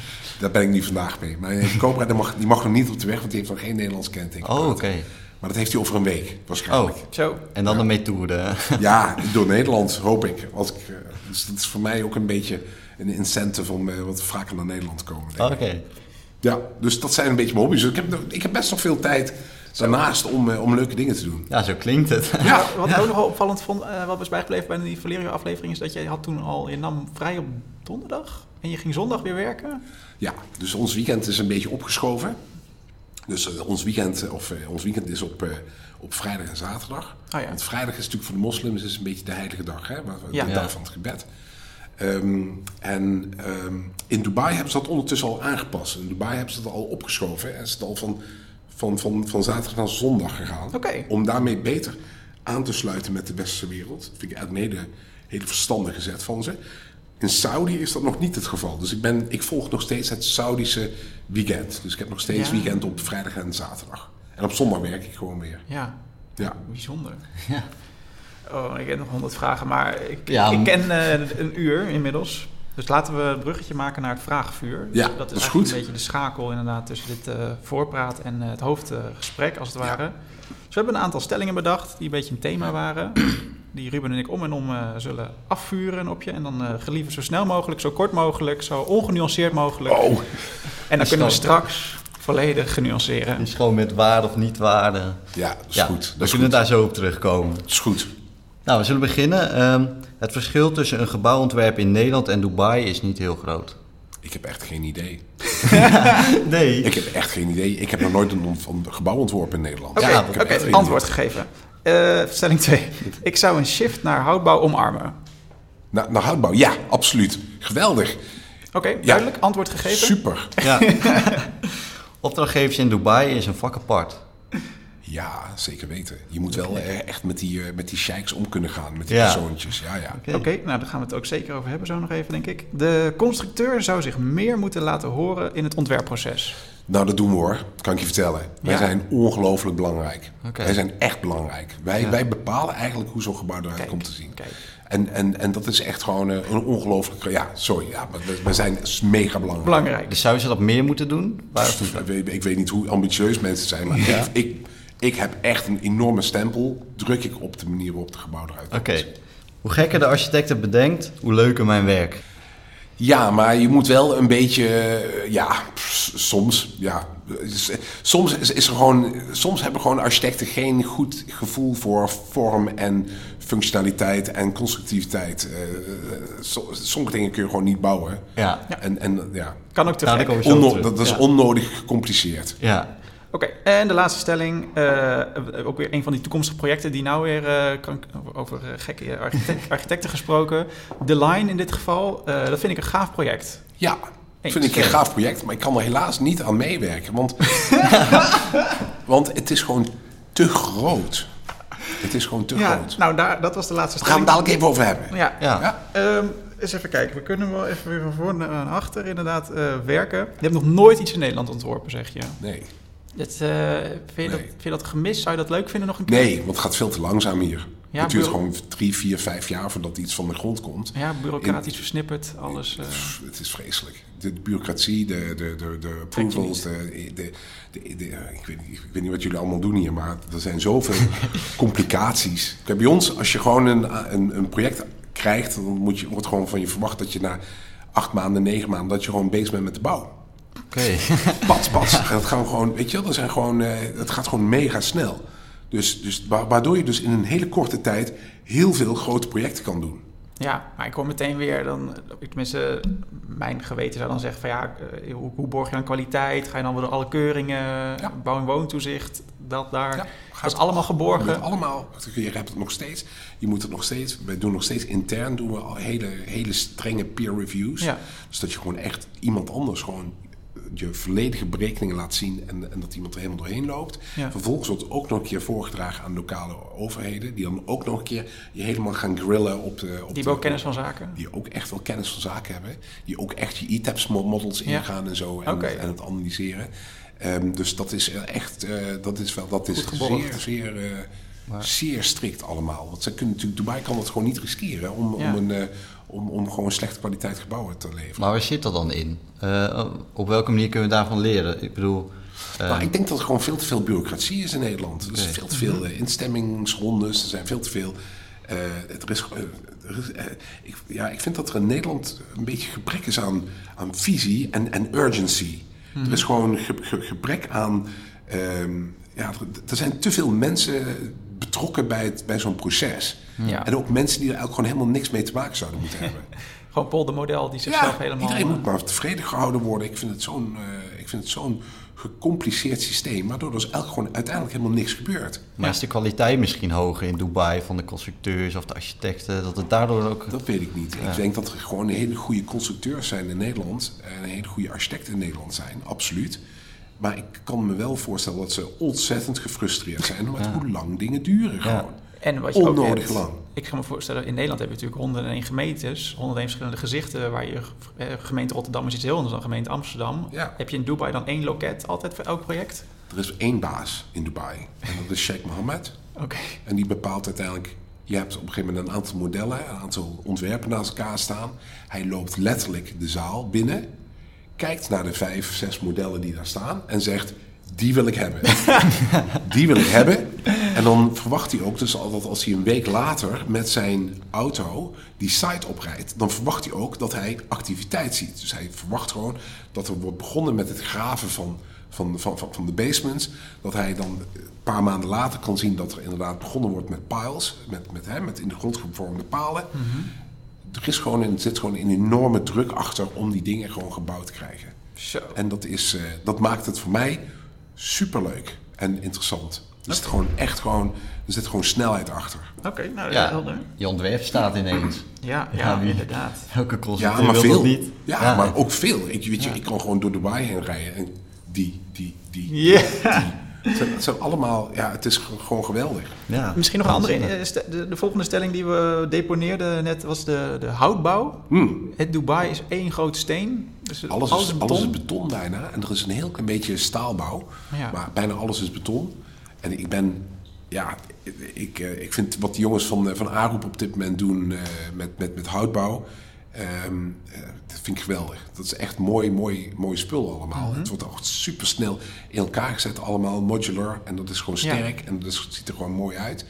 Daar ben ik niet vandaag mee. Maar die Cobra die mag, die mag nog niet op de weg, want die heeft nog geen Nederlands kenteken. Oh, oké. Maar dat heeft hij over een week, waarschijnlijk. Oh, Zo. en dan de methode. Ja, door Nederland, hoop ik. Als ik eh, dus dat is voor mij ook een beetje een incentive om eh, wat vaker naar Nederland te komen. denk Oké. Ja, dus dat zijn een beetje mijn hobby's. Dus ik heb, ik heb best nog veel tijd daarnaast om, eh, om leuke dingen te doen. Ja, zo klinkt het. Ja, Wat ik ook nog opvallend vond, eh, wat was bijgebleven bij die Valerio aflevering, is dat jij had toen al, je nam vrij op donderdag en je ging zondag weer werken. Ja, dus ons weekend is een beetje opgeschoven. Dus eh, ons, weekend, eh, of, eh, ons weekend is op, eh, op vrijdag en zaterdag. Oh ja. Want vrijdag is natuurlijk voor de moslims is een beetje de heilige dag, hè? Ja. de Ja. dag van het gebed. Ehm, en ehm, in Dubai hebben ze dat ondertussen al aangepast. In Dubai hebben ze dat al opgeschoven en is het al van, van, van, van zaterdag naar zondag gegaan. Oké. Om daarmee beter aan te sluiten met de westerse wereld. Dat vind ik een hele, hele verstandige zet van ze. In Saudi is dat nog niet het geval. Dus ik, ben, ik volg nog steeds het Saudische weekend. Dus ik heb nog steeds Ja. weekend op vrijdag en zaterdag. En op zondag werk ik gewoon weer. Ja, Ja. bijzonder. Ja. Oh, ik heb nog honderd vragen, maar ik, Ja, ik ken eh, een uur inmiddels. Dus laten we het bruggetje maken naar het vraagvuur. Ja, dat dat is is eigenlijk goed. een beetje de schakel inderdaad tussen dit eh, voorpraat en eh, het hoofdgesprek als het Ja. ware. Dus we hebben een aantal stellingen bedacht die een beetje een thema waren. Die Ruben en ik om en om eh, zullen afvuren op je. En dan eh gelieve zo snel mogelijk, zo kort mogelijk, zo ongenuanceerd mogelijk. Oh, en dan kunnen we straks volledig genuanceren. Dus gewoon met waarde of niet waarde. ja, dat is ja, goed. we is kunnen goed. daar zo op terugkomen. Dat is goed. Nou, we zullen beginnen. Ehm, het verschil tussen een gebouwontwerp in Nederland en Dubai is niet heel groot. Ik heb echt geen idee. Nee. Ik heb echt geen idee. Ik heb nog nooit een, een gebouw ontworpen in Nederland. Oké, Ja, ik oké, heb echt geen antwoord idee. gegeven. Eh, stelling 2. Ik zou een shift naar houtbouw omarmen. Naar, naar houtbouw, ja, absoluut. Geweldig. Oké, duidelijk. Antwoord gegeven. Super. Ja. Opdrachtgevers in Dubai is een vak apart. Ja, zeker weten. Je moet wel eh, echt met die, eh, met die sheiks om kunnen gaan, met die Ja. persoontjes. Ja, ja. Oké. Nou daar gaan we het ook zeker over hebben zo nog even, denk ik. De constructeur zou zich meer moeten laten horen in het ontwerpproces. Nou, dat doen we hoor. Dat kan ik je vertellen. Wij Ja. zijn ongelooflijk belangrijk. Wij zijn echt belangrijk. Wij, Ja. wij bepalen eigenlijk hoe zo'n gebouw eruit Kijk, komt te zien. kijk. En, en, en dat is echt gewoon eh, een ongelooflijk... Ja, sorry. Ja, maar we, we zijn mega belangrijk. Belangrijk. Dus zou ze dat meer moeten doen? Ik weet, ik weet niet hoe ambitieus mensen zijn, maar ik, ik, ik heb echt een enorme stempel. Druk ik op de manier waarop het gebouw eruit komt. Oké. Hoe gekker de architect het bedenkt, hoe leuker mijn werk. Ja, maar je moet wel een beetje, eh, ja, soms, ja, soms is, is er gewoon, soms hebben gewoon architecten geen goed gevoel voor vorm en functionaliteit en constructiviteit. Eh, so- sommige dingen kun je gewoon niet bouwen. Ja. En, en ja, Kan ook te Nou, gek. dat, dat is Ja. onnodig gecompliceerd. Ja. Oké, en de laatste stelling. eh, ook weer een van die toekomstige projecten die nou weer... eh, kan, over eh, gekke architect- architecten gesproken. The Line in dit geval. eh, dat vind ik een gaaf project. Ja, Eens. vind ik een gaaf project, maar ik kan er helaas niet aan meewerken. Want, want het is gewoon te groot. Het is gewoon te Ja, groot. nou daar, dat was de laatste Daar gaan we stelling. het dadelijk even over hebben. Ja, Ja. Ja? Ehm, eens even kijken. We kunnen wel even weer van voor naar achter inderdaad eh, werken. Je hebt nog nooit iets in Nederland ontworpen, zeg je. Nee. Dat, eh, vind, je dat, vind je dat gemist? Zou je dat leuk vinden nog een keer? Nee, want het gaat veel te langzaam hier. Ja, het duurt gewoon drie, vier, vijf jaar voordat iets van de grond komt. Ja, bureaucratisch versnipperd, alles. eh, Pff, het is vreselijk. De, bureaucratie, de, de, de, de approvals, de, de, de, de- ik, weet, niet- ik weet niet wat jullie allemaal doen hier, maar er zijn zoveel complicaties. Kijk, bij ons, als je gewoon een, een, een project krijgt, dan moet je, wordt gewoon van je verwacht dat je na acht maanden, negen maanden, dat je gewoon bezig bent met de bouw. Oké. Pats, pats. En dat gaan we gewoon, weet je wel, dat zijn gewoon, eh, het gaat gewoon mega snel. Dus, dus wa- waardoor je dus in een hele korte tijd heel veel grote projecten kan doen. Ja, maar ik kom meteen weer, dan, tenminste, mijn geweten zou dan zeggen van ja, eh, hoe, hoe borg je dan kwaliteit? Ga je dan weer door alle keuringen, bouw- en woontoezicht, dat daar. Ja, dat is allemaal geborgen. allemaal, je hebt het nog steeds, je moet het nog steeds, wij doen nog steeds intern, doen we al hele, hele strenge peer reviews. Ja. Dus dat je gewoon echt iemand anders gewoon je volledige berekeningen laat zien en, en dat iemand er helemaal doorheen loopt. Ja. Vervolgens wordt het ook nog een keer voorgedragen aan lokale overheden, die dan ook nog een keer je helemaal gaan grillen op de... Op Die hebben ook kennis van zaken. die ook echt wel kennis van zaken hebben. Die ook echt je e-taps mo- models Ja. ingaan en zo. En, en het analyseren. Ehm, dus dat is echt, eh, dat is wel, dat is zeer, zeer, eh, zeer strikt allemaal. Want ze kunnen natuurlijk, Dubai kan het gewoon niet riskeren om, Ja. om, een, eh, om, om gewoon slechte kwaliteit gebouwen te leveren. Maar waar zit dat dan in? Eh, op welke manier kunnen we daarvan leren? Ik bedoel, Nou, ik denk dat er gewoon veel te veel bureaucratie is in Nederland. Er is Oké. veel te veel eh, instemmingsrondes. Er zijn veel te veel. is, ik, ja, ik vind dat er in Nederland een beetje gebrek is aan, aan visie en, en urgency. Er is gewoon ge- ge- gebrek aan. ehm, ja, er, er zijn te veel mensen betrokken bij, het- bij zo'n proces. Ja. En ook mensen die er eigenlijk gewoon helemaal niks mee te maken zouden moeten hebben. Gewoon poldermodel die zichzelf Ja, helemaal... iedereen moet maar tevreden gehouden worden. Ik vind het zo'n ik vind het zo'n gecompliceerd systeem, waardoor er dus eigenlijk gewoon uiteindelijk helemaal niks gebeurt. maar is de kwaliteit misschien hoger in Dubai van de constructeurs of de architecten? Dat het daardoor ook... Dat weet ik niet. Ik denk dat er gewoon hele goede constructeurs zijn in Nederland en hele goede architecten in Nederland zijn, absoluut. Maar ik kan me wel voorstellen dat ze ontzettend gefrustreerd zijn met hoe lang dingen duren gewoon. En wat je ook Onnodig hebt, lang. Ik kan me voorstellen, in Nederland hebben we natuurlijk 101 gemeentes, 101 verschillende gezichten, waar je, eh, gemeente Rotterdam is iets heel anders dan gemeente Amsterdam. Ja. Heb je in Dubai dan één loket altijd voor elk project? Er is één baas in Dubai en dat is Sheikh Mohammed. Oké. En die bepaalt uiteindelijk. Je hebt op een gegeven moment een aantal modellen, een aantal ontwerpen naast elkaar staan. Hij loopt letterlijk de zaal binnen, kijkt naar de vijf, zes modellen die daar staan en zegt: Die wil ik hebben. die wil ik hebben. En dan verwacht hij ook dus al dat als hij een week later met zijn auto die site oprijdt, dan verwacht hij ook dat hij activiteit ziet. Dus hij verwacht gewoon dat er wordt begonnen met het graven van, van, van, van, van de basements. Dat hij dan een paar maanden later kan zien dat er inderdaad begonnen wordt met piles, met, met, hè, met in de grond gevormde palen. Er is gewoon een, er zit gewoon een enorme druk achter om die dingen gewoon gebouwd te krijgen. Zo. En dat, is, eh, dat maakt het voor mij superleuk en interessant. Er zit gewoon echt gewoon, er zit gewoon snelheid achter. Oké, nou Ja, helder. je ontwerp staat ineens. Ja, ja, Ja, wie- inderdaad. Elke Ja, constructeur maar wil veel. niet. Ja, maar ook veel. Ik, weet je, ik kan gewoon door Dubai heen rijden en die, die, die, Ja. die. Het zijn, het zijn allemaal, ja, het is ge- gewoon geweldig. Ja. Misschien nog een andere. eh, De, de volgende stelling die we deponeerden net was de, de houtbouw. Hmm. Het Dubai is één grote steen. Dus Alles, alles is, in alles is beton. beton bijna. En er is een heel klein beetje staalbouw. Ja. Maar bijna alles is beton. En ik ben... Ja, ik, eh, ik vind wat de jongens van, eh, van Aroep op dit moment doen eh, met, met, met houtbouw... eh, dat vind ik geweldig. Dat is echt mooi, mooi, mooi spul allemaal. Mhm. Het wordt ook super snel in elkaar gezet allemaal, modular. En dat is gewoon Ja. sterk en dat is- ziet er gewoon mooi uit.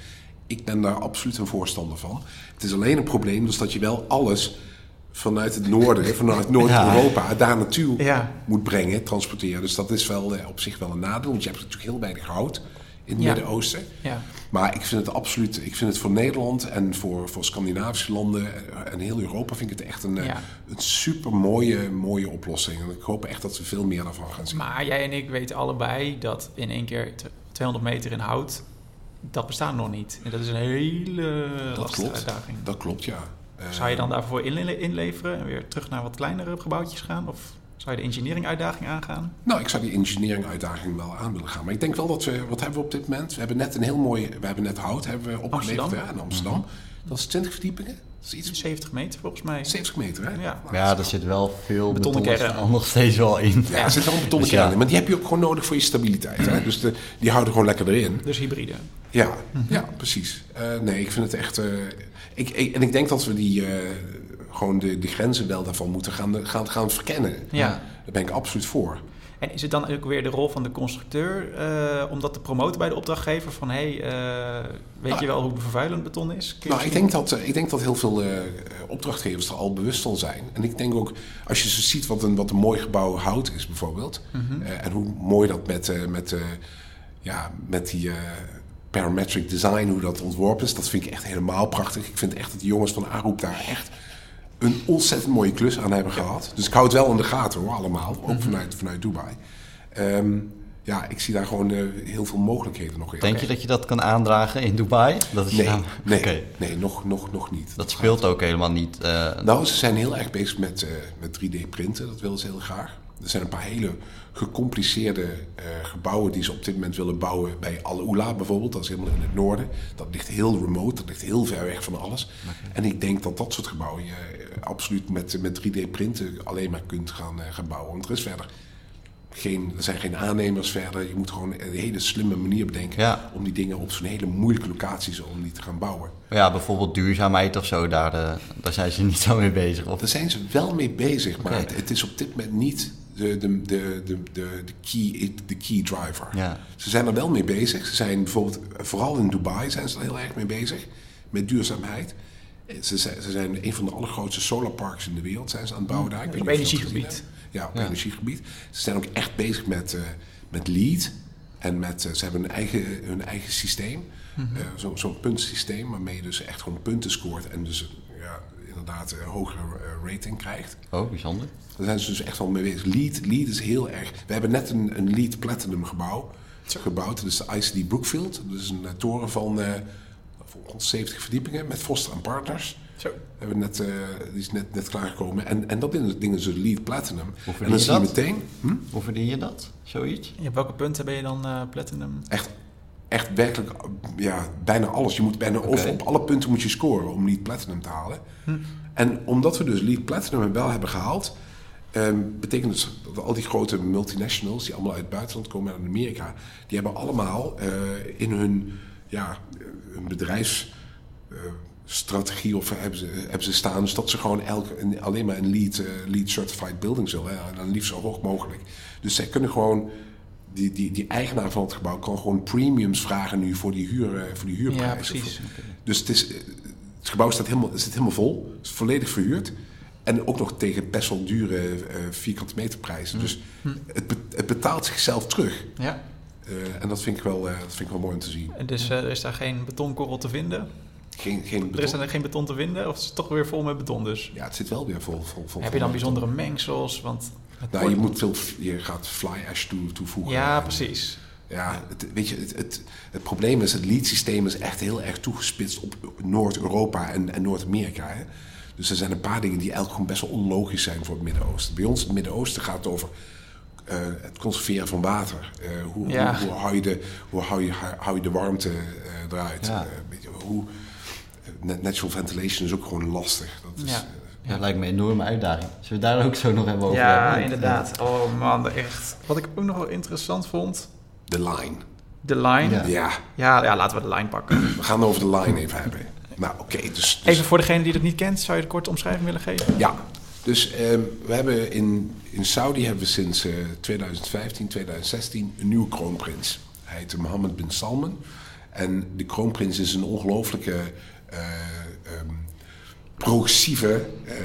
Ik ben daar absoluut een voorstander van. Het is alleen een probleem, dus dat je wel alles vanuit het noorden, vanuit Noord-Europa, daar naartoe Ja. moet brengen, transporteren. Dus dat is wel eh, op zich wel een nadeel, want je hebt natuurlijk heel weinig hout in het Ja. Midden-Oosten. Ja. Maar ik vind het absoluut, ik vind het voor Nederland en voor, voor Scandinavische landen en heel Europa vind ik het echt een, Ja. een super mooie, mooie oplossing. En ik hoop echt dat we veel meer daarvan gaan zien. Maar jij en ik weten allebei dat in één keer t- 200 meter in hout, dat bestaat nog niet. En dat is een hele dat lastige klopt. uitdaging. Dat klopt, ja. Zou je dan daarvoor inle- inleveren en weer terug naar wat kleinere gebouwtjes gaan? Of zou je de engineering uitdaging aangaan? Nou, ik zou die engineering uitdaging wel aan willen gaan. Maar ik denk wel dat we, wat hebben we op dit moment? We hebben net een heel mooi, we hebben net hout hebben we opgeleverd Amsterdam. hè, in Amsterdam. Dat is 20 verdiepingen. Dat is iets 70 meter volgens mij. 70 meter, hè? Ja. Nou, Ja, er zit wel veel Betonnen beton nog steeds wel in. Ja, er zit wel een betonnen Dus ja. kern in. Maar die heb je ook gewoon nodig voor je stabiliteit. Hè? Dus de, die houden gewoon lekker erin. Dus hybride. Ja, ja precies. Eh, nee, ik vind het echt... eh, ik, ik- en ik denk dat we die... eh, gewoon de, de grenzen wel daarvan moeten gaan, gaan, gaan verkennen. Ja. Daar ben ik absoluut voor. En is het dan ook weer de rol van de constructeur eh, om dat te promoten bij de opdrachtgever? Van hé, hey, eh, weet je wel hoe vervuilend beton is? Kun Nou, ik denk, dat, eh, ik denk dat heel veel opdrachtgevers er al bewust van zijn. En ik denk ook, als je zo ziet wat een, wat een mooi gebouw hout is bijvoorbeeld... Mhm. en hoe mooi dat met, met, ja, met die parametric design, hoe dat ontworpen is... dat vind ik echt helemaal prachtig. Ik vind echt dat die jongens van Aroep daar echt een ontzettend mooie klus aan hebben gehad. Dus ik hou het wel in de gaten hoor, allemaal. Ook Mhm. vanuit, vanuit Dubai. Ehm, ja, ik zie daar gewoon eh, heel veel mogelijkheden nog in. Denk je dat je dat kan aandragen in Dubai? Dat is Nee, nou- nee, nee nog, nog, nog niet. Dat speelt ook helemaal niet. eh, Nou, ze zijn heel erg bezig met, eh, met 3D-printen. Dat willen ze heel graag. Er zijn een paar hele gecompliceerde eh, gebouwen die ze op dit moment willen bouwen. Bij Al Ula bijvoorbeeld, dat is helemaal in het noorden. Dat ligt heel remote, dat ligt heel ver weg van alles. En ik denk dat dat soort gebouwen je eh, absoluut met, met 3D-printen alleen maar kunt gaan, gaan bouwen. Want er is verder geen, er zijn geen aannemers verder. Je moet gewoon een hele slimme manier bedenken Ja. om die dingen op zo'n hele moeilijke locaties om die te gaan bouwen. ja, bijvoorbeeld duurzaamheid of zo, daar, daar zijn ze niet zo mee bezig. Of, Daar zijn ze wel mee bezig, maar het is op dit moment niet de, de, de, de, de, de, key, de key driver. Ja. Ze zijn er wel mee bezig. Ze zijn bijvoorbeeld, vooral in Dubai zijn ze er heel erg mee bezig, met duurzaamheid. Ze zijn, ze zijn een van de allergrootste solarparks in de wereld zijn ze aan het bouwen daar. Ik weet Op energiegebied. Ja, op Ja. energiegebied. Ze zijn ook echt bezig met, eh, met lead. En met, eh, ze hebben hun eigen, hun eigen systeem. Mhm. Eh, zo- Zo'n puntsysteem waarmee je dus echt gewoon punten scoort. En dus eh, inderdaad een hogere eh, rating krijgt. oh, bijzonder. Daar zijn ze dus echt wel mee bezig. Lead, lead is heel erg... We hebben net een, een Lead Platinum gebouw gebouwd. Dat is de ICD Brookfield. Dat is een eh, toren van eh 170 verdiepingen met Foster Partners. Zo. We hebben net, eh, die is net, net klaargekomen. En, en dat ding ding is dus Lead Platinum. Hoe En verdien dan je zie je dat? meteen... Hm? Hoe verdien je dat? Zoiets? Ja, op welke punten ben je dan eh, platinum? Echt, echt werkelijk ja, bijna alles. Je moet bijna over, op alle punten moet je scoren om Lead Platinum te halen. En omdat we dus Lead Platinum wel hebben gehaald... ehm, betekent dus dat al die grote multinationals... die allemaal uit het buitenland komen uit Amerika... die hebben allemaal eh, in hun, ja, hun bedrijfs... eh, strategie of hebben ze, hebben ze staan. Dus dat ze gewoon elk, een, alleen maar een lead, eh, lead certified building zullen. Hè, en dan liefst zo hoog mogelijk. Dus zij kunnen gewoon, die, die, die eigenaar van het gebouw kan gewoon premiums vragen nu voor die, huur, eh, voor die Ja, huurprijzen. precies. Dus het, is, het gebouw staat helemaal, zit helemaal vol. Het is volledig verhuurd. En ook nog tegen best wel dure eh, vierkante meterprijzen. Dus het, be- het betaalt zichzelf terug. Ja. Eh, en dat vind, ik wel, dat vind ik wel mooi om te zien. En Dus er is daar geen betonkorrel te vinden? Geen, geen Er is beton. er geen beton te vinden? Of is het toch weer vol met beton dus? Ja, het zit wel weer vol. vol, vol Heb je dan bijzondere mengsels? Want Nou, je, moet veel, je gaat fly ash toe, toevoegen. Ja, En, precies. Ja, het, weet je, het, het, het probleem is, het lead systeem is echt heel erg toegespitst op Noord-Europa en, en Noord-Amerika. Dus er zijn een paar dingen die eigenlijk gewoon best wel onlogisch zijn voor het Midden-Oosten. Bij ons in het Midden-Oosten gaat het over eh, het conserveren van water. Eh, hoe, Ja. hoe, hoe, hou je de, hoe hou je, hou je de warmte eh, eruit? Ja. Eh, weet je, hoe, natural ventilation is ook gewoon lastig. Dat is, Ja. Eh, Ja, lijkt me een enorme uitdaging. Zullen we daar ook zo nog even over Ja, hebben? inderdaad. Oh man, echt. Wat ik ook nog wel interessant vond, de line. de line. Ja. Ja, Ja, ja, laten we de line pakken. we gaan over de line even hebben. Nou, oké, dus, dus Even voor degene die het niet kent, zou je de korte omschrijving willen geven? Ja, dus ehm, we hebben in, in Saudi hebben we sinds eh, 2015, 2016 een nieuwe kroonprins. Hij heet Mohammed bin Salman. En de kroonprins is een ongelooflijke eh, ehm, progressieve eh,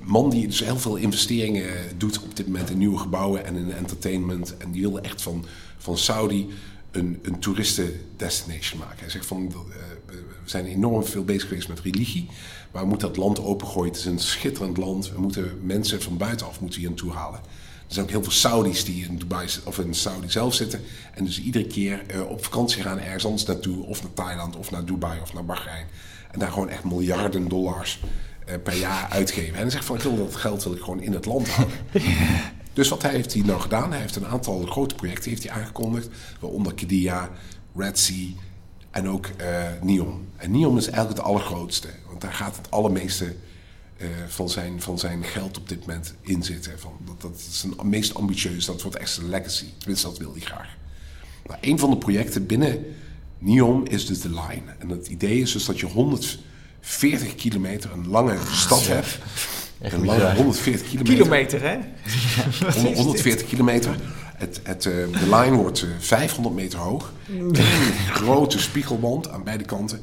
man die dus heel veel investeringen doet op dit moment in nieuwe gebouwen en in entertainment. En die wil echt van, van Saudi een, een toeristendestination maken. Hij zegt van, eh, we zijn enorm veel bezig geweest met religie, maar we moeten dat land opengooien. Het is een schitterend land. We moeten mensen van buitenaf moeten hier naartoe halen. Er zijn ook heel veel Saudis die in Dubai of in Saudi zelf zitten. En dus iedere keer eh, op vakantie gaan ergens anders naartoe. Of naar Thailand, of naar Dubai, of naar Bahrein. En daar gewoon echt miljarden dollars eh, per jaar uitgeven. En hij zegt van, ik wil dat geld wil ik gewoon in het land houden. Dus wat hij heeft hij nou gedaan? Hij heeft een aantal grote projecten heeft hij aangekondigd. Waaronder Kedia, Red Sea en ook eh NEOM. En NEOM is eigenlijk het allergrootste. Want daar gaat het allermeeste eh, van, zijn, van zijn geld op dit moment in zitten. Van, dat, dat is een meest ambitieus. Dat wordt echt zijn legacy. Tenminste, dat wil hij graag. Nou, een van de projecten binnen NEOM is dus de line. En het idee is dus dat je 140 kilometer, een lange stad hebt. Echt Een lange bizar. 140 kilometer. Kilometer, hè? 100 140 kilometer. Het, het, eh, de line wordt eh, 500 meter hoog. Een grote spiegelwand aan beide kanten.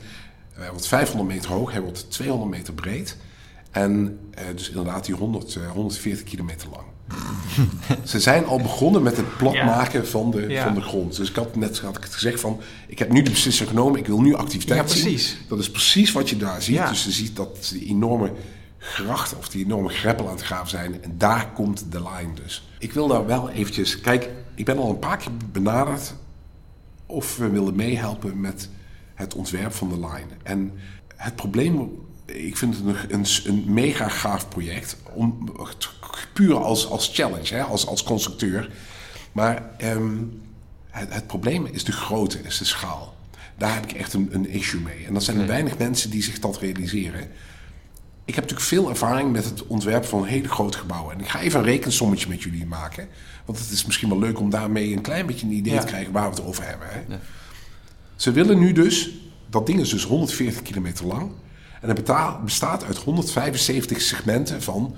Hij wordt 500 meter hoog, hij wordt 200 meter breed. En eh, dus inderdaad die 100, eh, 140 kilometer lang. Ze zijn al begonnen met het platmaken Ja. van, de, Ja. van de grond. Dus ik had net had ik het gezegd van... ik heb nu de beslissing genomen, ik wil nu activiteit Ja, zien. precies. Dat is precies wat je daar ziet. Ja. Dus je ziet dat die enorme grachten of die enorme greppel aan het graven zijn. En daar komt de line dus. Ik wil daar wel eventjes... Kijk, ik ben al een paar keer benaderd of we willen meehelpen met het ontwerp van de line. En het probleem, ik vind het een, een, een mega gaaf project. Om, puur als, als challenge, hè, als, als constructeur. Maar ehm, het, het probleem is de grootte, is de schaal. Daar heb ik echt een, een issue mee. En er zijn er weinig mensen die zich dat realiseren. Ik heb natuurlijk veel ervaring met het ontwerp van hele grote gebouwen. En ik ga even een rekensommetje met jullie maken. Want het is misschien wel leuk om daarmee een klein beetje een idee Ja. te krijgen waar we het over hebben. Hè? Ja. Ze willen nu dus, dat ding is dus 140 kilometer lang. En het bestaat uit 175 segmenten van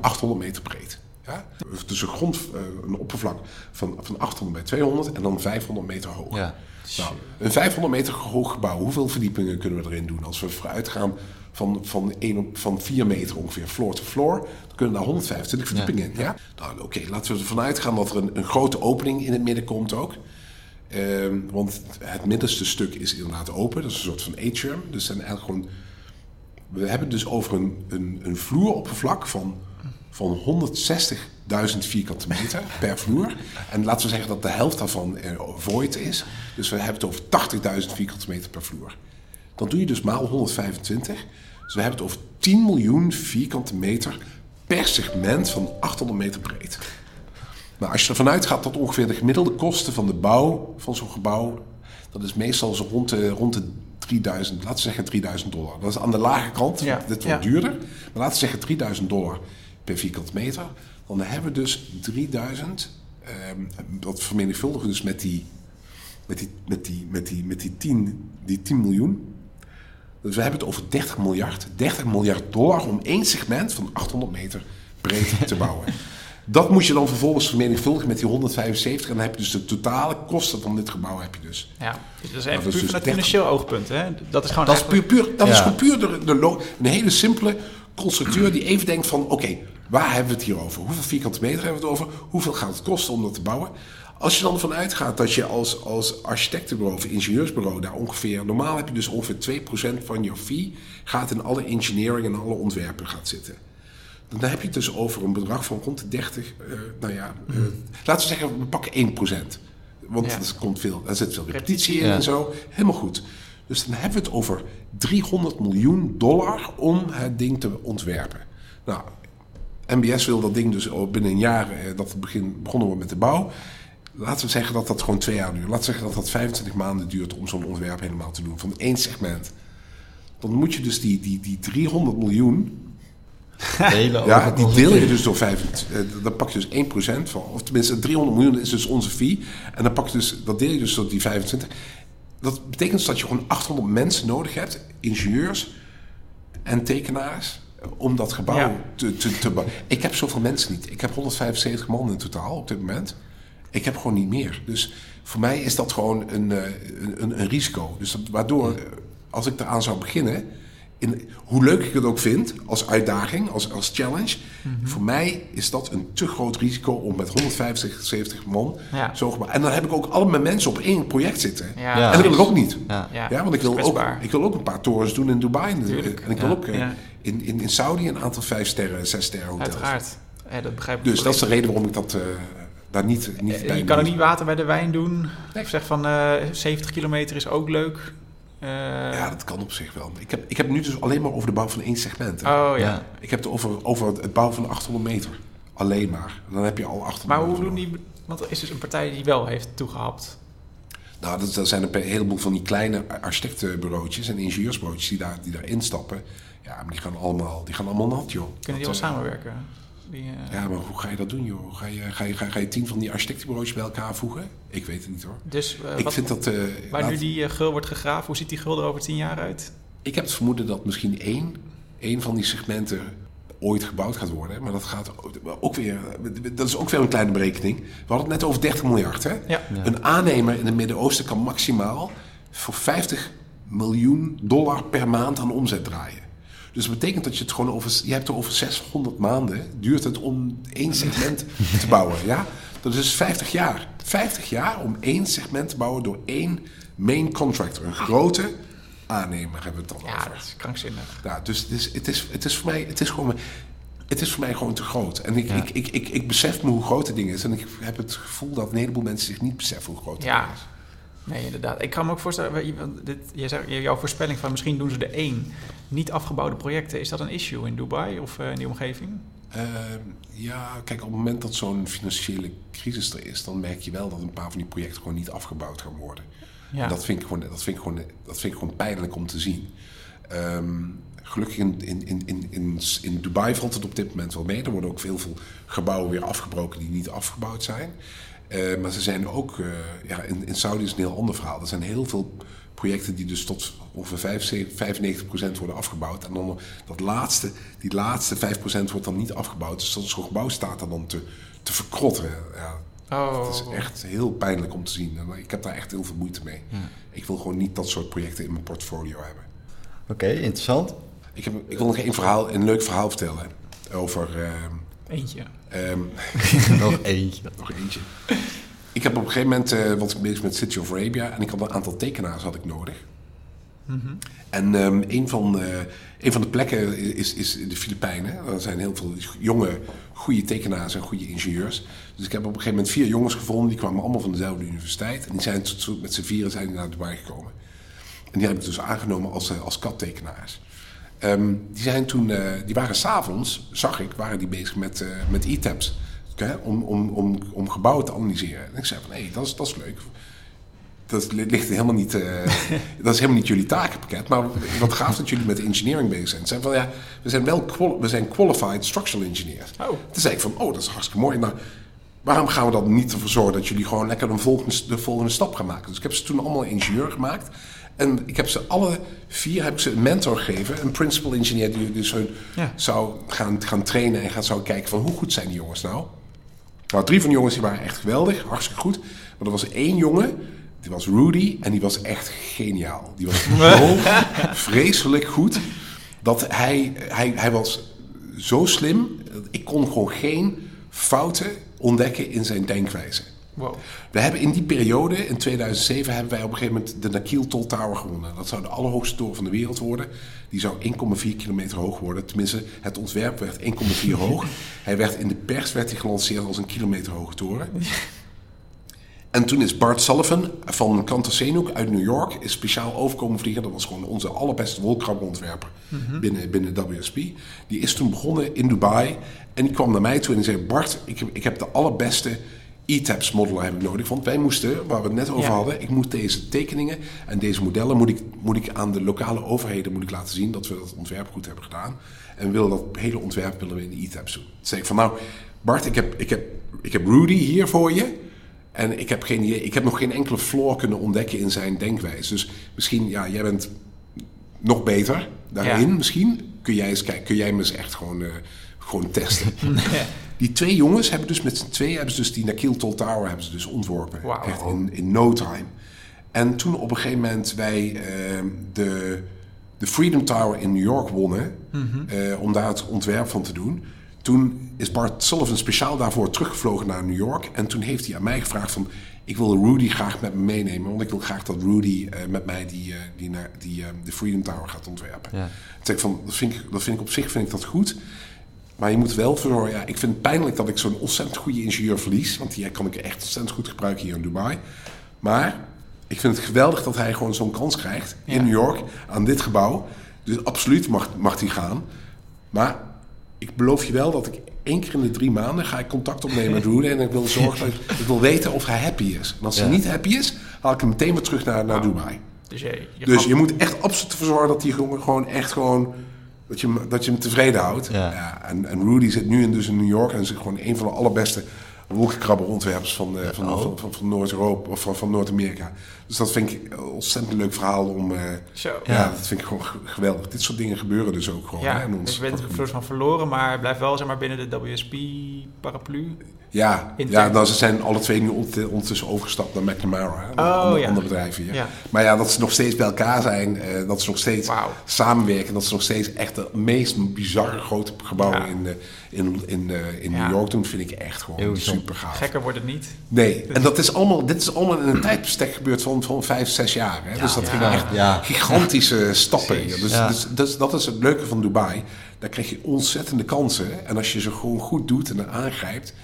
800 meter breed. Ja? Dus een grond, eh, een oppervlak van, van 800 bij 200 en dan 500 meter hoog. Ja. Nou, een 500 meter hoog gebouw, hoeveel verdiepingen kunnen we erin doen? Als we vooruit gaan van, van, één op, van 4 meter ongeveer, floor to floor, dan kunnen daar 125 verdiepingen in. Ja? Nou, oké, laten we ervan uitgaan dat er een, een grote opening in het midden komt ook. Ehm, want het middenste stuk is inderdaad open, dat is een soort van atrium. Dus zijn eigenlijk gewoon. We hebben dus over een, een, een vloeroppervlak van, van 160.000 vierkante meter per vloer. En laten we zeggen dat de helft daarvan void is. Dus we hebben het over 80.000 vierkante meter per vloer. Dan doe je dus maal 125. Dus we hebben het over 10 miljoen vierkante meter per segment van 800 meter breed. Nou, als je ervan uitgaat dat ongeveer de gemiddelde kosten van de bouw van zo'n gebouw, dat is meestal zo rond de, rond de 3000, laten we zeggen 3000 dollar. Dat is aan de lage kant, Ja, dit wordt ja. duurder. Maar laten we zeggen 3000 dollar per vierkante meter. Dan hebben we dus 3000, ehm, dat vermenigvuldigen we dus met die, met die, met die, met die, met die, 10, die 10 miljoen. Dus we hebben het over 30 miljard. 30 miljard dollar om één segment van 800 meter breed te bouwen. Dat moet je dan vervolgens vermenigvuldigen met die 175. En dan heb je dus de totale kosten van dit gebouw. Heb je dus. Ja, dus dat is dat even is puur dus vanuit 30. financieel oogpunt. Hè? Dat is gewoon Dat is puur, puur, dat is Ja. puur de, de een hele simpele constructeur die even denkt van... oké, waar hebben we het hier over? Hoeveel vierkante meter hebben we het over? Hoeveel gaat het kosten om dat te bouwen? Als je dan ervan uitgaat dat je als, als architectenbureau of ingenieursbureau... daar ongeveer... normaal heb je dus ongeveer 2% van je fee... gaat in alle engineering en alle ontwerpen gaat zitten. Dan heb je het dus over een bedrag van rond de 30... eh, nou ja, eh, laten we zeggen, we pakken 1%. Want Ja. er, komt veel, er zit veel repetitie in Ja. en zo. Helemaal goed. Dus dan hebben we het over 300 miljoen dollar om het ding te ontwerpen. Nou, MBS wil dat ding dus binnen een jaar eh, dat het begin, begonnen wordt met de bouw. Laten we zeggen dat dat gewoon twee jaar duurt. Laten we zeggen dat dat 25 maanden duurt om zo'n ontwerp helemaal te doen. Van één segment. Dan moet je dus die, die, die 300 miljoen ja, die deel je dus door 25. eh, Dan pak je dus 1% van. Of tenminste, 300 miljoen is dus onze fee. En dan pak je dus, dat deel je dus door die 25. Dat betekent dus dat je gewoon 800 mensen nodig hebt, ingenieurs en tekenaars, om dat gebouw Ja. te, te, te bouwen. Ik heb zoveel mensen niet. Ik heb 175 man in totaal op dit moment. Ik heb gewoon niet meer. Dus voor mij is dat gewoon een, eh, een, een, een risico. Dus dat, waardoor, eh, als ik eraan zou beginnen, in, hoe leuk ik het ook vind als uitdaging, als, als challenge, voor mij is dat een te groot risico om met 150, 70 man Ja. zo gebouw. En dan heb ik ook alle mijn mensen op één project zitten. Ja, Ja. En dat wil ik ook niet. Ja. Ja, Ja, want ik wil, ook, ik wil ook een paar torens doen in Dubai. Tuurlijk. En ik wil Ja. ook eh, Ja. in, in, in Saudi een aantal vijf sterren, zes sterren hotels. Uiteraard. Ja, dat begrijp ik. Dus dat is de reden waarom ik dat eh, daar niet, niet Eh, bij Je kan ook niet water bij de wijn doen. Nee. Of zeg van eh 70 kilometer is ook leuk. Eh, Ja, dat kan op zich wel. Ik heb, ik heb nu dus alleen maar over de bouw van één segment. hè. Oh ja. Ik heb het over, over het bouwen van 800 meter. Alleen maar. Dan heb je al 800 Maar hoe meter. doen die... Want er is dus een partij die wel heeft toegehapt. Nou, dat, dat zijn een heleboel van die kleine architectenbureautjes en ingenieursbureautjes die daar, die daar instappen. Ja, maar die gaan allemaal, die gaan allemaal nat, joh. Kunnen die wel eh, samenwerken? Die, eh, Ja, maar hoe ga je dat doen, joh? Ga je, ga je, ga, ga je tien van die architectenbureaus bij elkaar voegen? Ik weet het niet, hoor. Dus eh, ik wat- vind dat... eh, waar laat- nu die gul wordt gegraven, hoe ziet die gul er over tien jaar uit? Ik heb het vermoeden dat misschien één, één van die segmenten ooit gebouwd gaat worden. Maar dat gaat ook weer... Dat is ook weer een kleine berekening. We hadden het net over 30 miljard, hè? Ja. Ja. Een aannemer in het Midden-Oosten kan maximaal voor 50 miljoen dollar per maand aan omzet draaien. Dus dat betekent dat je het gewoon over... Je hebt er over 600 maanden duurt het om één segment te bouwen, ja? Dat is 50 jaar. 50 jaar om één segment te bouwen door één main contractor. Een grote aannemer hebben we het dan Ja, over. dat is krankzinnig. Ja, dus het is, het, is, het is voor mij, het is gewoon, het is voor mij gewoon te groot. En ik, Ja. ik, ik, ik, ik besef me hoe groot het ding is. En ik heb het gevoel dat een heleboel mensen zich niet beseffen hoe groot het Ja. ding is. Nee, inderdaad. Ik kan me ook voorstellen, dit, jij zei, jouw voorspelling van misschien doen ze er één niet afgebouwde projecten. Is dat een issue in Dubai of eh, in die omgeving? Ehm, ja, kijk, op het moment dat zo'n financiële crisis er is, dan merk je wel dat een paar van die projecten gewoon niet afgebouwd gaan worden. Ja. Dat vind ik gewoon, dat vind ik gewoon, dat vind ik gewoon pijnlijk om te zien. Ehm, gelukkig in, in, in, in, in, in Dubai valt het op dit moment wel mee. Er worden ook veel, veel gebouwen weer afgebroken die niet afgebouwd zijn. Eh, maar ze zijn ook, eh, ja, in, in Saudi is het een heel ander verhaal. Er zijn heel veel projecten die dus tot ongeveer 75, 95% worden afgebouwd. En dan dat laatste, die laatste 5% wordt dan niet afgebouwd. Dus dat zo'n gebouw staat er dan te, te verkrotten. Ja, Oh, het is echt heel pijnlijk om te zien. En ik heb daar echt heel veel moeite mee. Ik wil gewoon niet dat soort projecten in mijn portfolio hebben. Oké, interessant. Ik, heb, ik wil nog één verhaal, een leuk verhaal vertellen over... ehm, eentje. ehm, Nog eentje. nog eentje. Ik heb op een gegeven moment, eh was ik bezig met City of Arabia... en ik had een aantal tekenaars had ik nodig. En ehm, een, van, eh, een van de plekken is, is de Filipijnen. Er zijn heel veel jonge, goede tekenaars en goede ingenieurs. Dus ik heb op een gegeven moment vier jongens gevonden. Die kwamen allemaal van dezelfde universiteit. En die zijn met z'n vieren zijn naar Dubai gekomen. En die heb ik dus aangenomen als, eh, als kattekenaars. Ehm, die, zijn toen, eh, die waren s'avonds, zag ik, waren die bezig met, eh, met e-tabs. Oké, om, om, om, om gebouwen te analyseren. En ik zei van, hé, dat, is, dat is leuk. Dat li- ligt helemaal niet, eh, dat is helemaal niet jullie takenpakket. Maar wat gaaf dat jullie met engineering bezig zijn. Ze zeiden van, ja, we zijn wel we zijn qualified structural engineers. Oh. Toen zei ik van, oh, dat is hartstikke mooi. Nou, waarom gaan we dan niet ervoor zorgen dat jullie gewoon lekker een volgende, de volgende stap gaan maken? Dus ik heb ze toen allemaal ingenieur gemaakt. En ik heb ze alle vier heb ik ze een mentor gegeven. Een principal engineer die dus hun Ja. zou gaan, gaan trainen en gaat zou kijken van hoe goed zijn die jongens nou. Nou, drie van de jongens die waren echt geweldig, hartstikke goed. Maar er was één jongen, die was Rudy, en die was echt geniaal. Die was zo vreselijk goed, dat hij, hij, hij was zo slim, ik kon gewoon geen fouten ontdekken in zijn denkwijze. Wow. We hebben in die periode, in 2007, hebben wij op een gegeven moment de Nakil Toll Tower gewonnen. Dat zou de allerhoogste toren van de wereld worden. Die zou 1,4 kilometer hoog worden. Tenminste, het ontwerp werd 1,4 hoog. Hij werd in de pers werd hij gelanceerd als een kilometer hoge toren. En toen is Bart Sullivan van Kantasenuk uit New York is speciaal overkomen vliegen. Dat was gewoon onze allerbeste wolkrabberontwerper binnen, binnen WSP. Die is toen begonnen in Dubai. En die kwam naar mij toe en die zei... Bart, ik heb, ik heb de allerbeste E-Tabs modeler heb ik nodig. Want wij moesten, waar we het net over Ja. hadden... ik moet deze tekeningen en deze modellen... Moet ik, moet ik aan de lokale overheden moet ik laten zien... dat we dat ontwerp goed hebben gedaan. En willen dat hele ontwerp willen we in de E-Tabs doen. Toen zei ik van nou... Bart, ik heb, ik heb, ik heb Rudy hier voor je... En ik heb, geen, ik heb nog geen enkele flaw kunnen ontdekken in zijn denkwijze. Dus misschien, ja, jij bent nog beter daarin. Ja. Misschien kun jij eens kijken, kun jij me eens echt gewoon, eh, gewoon testen. Die twee jongens hebben dus met z'n tweeën, hebben ze dus die Nakil Toll Tower hebben ze dus ontworpen. Echt in, in no time. En toen op een gegeven moment wij eh, de, de Freedom Tower in New York wonnen, eh, om daar het ontwerp van te doen. Toen is Bart Sullivan speciaal daarvoor teruggevlogen naar New York. En toen heeft hij aan mij gevraagd van... ik wil Rudy graag met me meenemen. Want ik wil graag dat Rudy eh, met mij die, eh, die, naar, die de Freedom Tower gaat ontwerpen. Ja. Toen zei ik van, dat vind ik, dat vind ik op zich vind ik dat goed. Maar je moet wel voor... Ja, ik vind het pijnlijk dat ik zo'n ontzettend goede ingenieur verlies. Want die kan ik echt ontzettend goed gebruiken hier in Dubai. Maar ik vind het geweldig dat hij gewoon zo'n kans krijgt Ja. in New York aan dit gebouw. Dus absoluut mag, mag hij gaan. Maar ik beloof je wel dat ik één keer in de drie maanden ga ik contact opnemen met Rudy. En ik wil zorgen dat ik, wil weten of hij happy is. En als hij niet happy is, haal ik hem meteen weer terug naar, naar Dubai. Dus je, je Dus je moet echt absoluut ervoor zorgen dat die jongen gewoon echt gewoon Dat je, hem- dat je hem tevreden houdt. Ja. en, en Rudy zit nu in, dus in New York en is gewoon een van de allerbeste wolkenkrabberontwerpers van, eh, van, Oh. van, van, van Noord-Europa of van, van Noord-Amerika. Dus dat vind ik een ontzettend leuk verhaal om. eh, Zo. ja. Ja. dat vind ik gewoon geweldig. Dit soort dingen gebeuren dus ook gewoon. Ja, hè, in ons dus je bent soort van verloren, maar hij blijft wel zeg maar, binnen de WSP-paraplu. Ja, ja nou, ze zijn alle twee nu ondertussen overgestapt naar McNamara. Hè, Oh, ander, ja. hier. Ja. Maar ja, dat ze nog steeds bij elkaar zijn, eh, dat ze nog steeds samenwerken, dat ze nog steeds echt de meest bizarre grote gebouwen Ja. in, eh, in, in, eh, in Ja. New York doen, vind ik echt gewoon Heel super gaaf. Gekker wordt het niet. Nee, en dat is allemaal, dit is allemaal in een tijdbestek gebeurd van, van vijf, zes jaar. Hè? dus dat Ja. ging echt Ja. gigantische stappen. Dus, Ja. dus, dus dat is het leuke van Dubai. Daar krijg je ontzettende kansen. En als je ze gewoon goed doet en aangrijpt,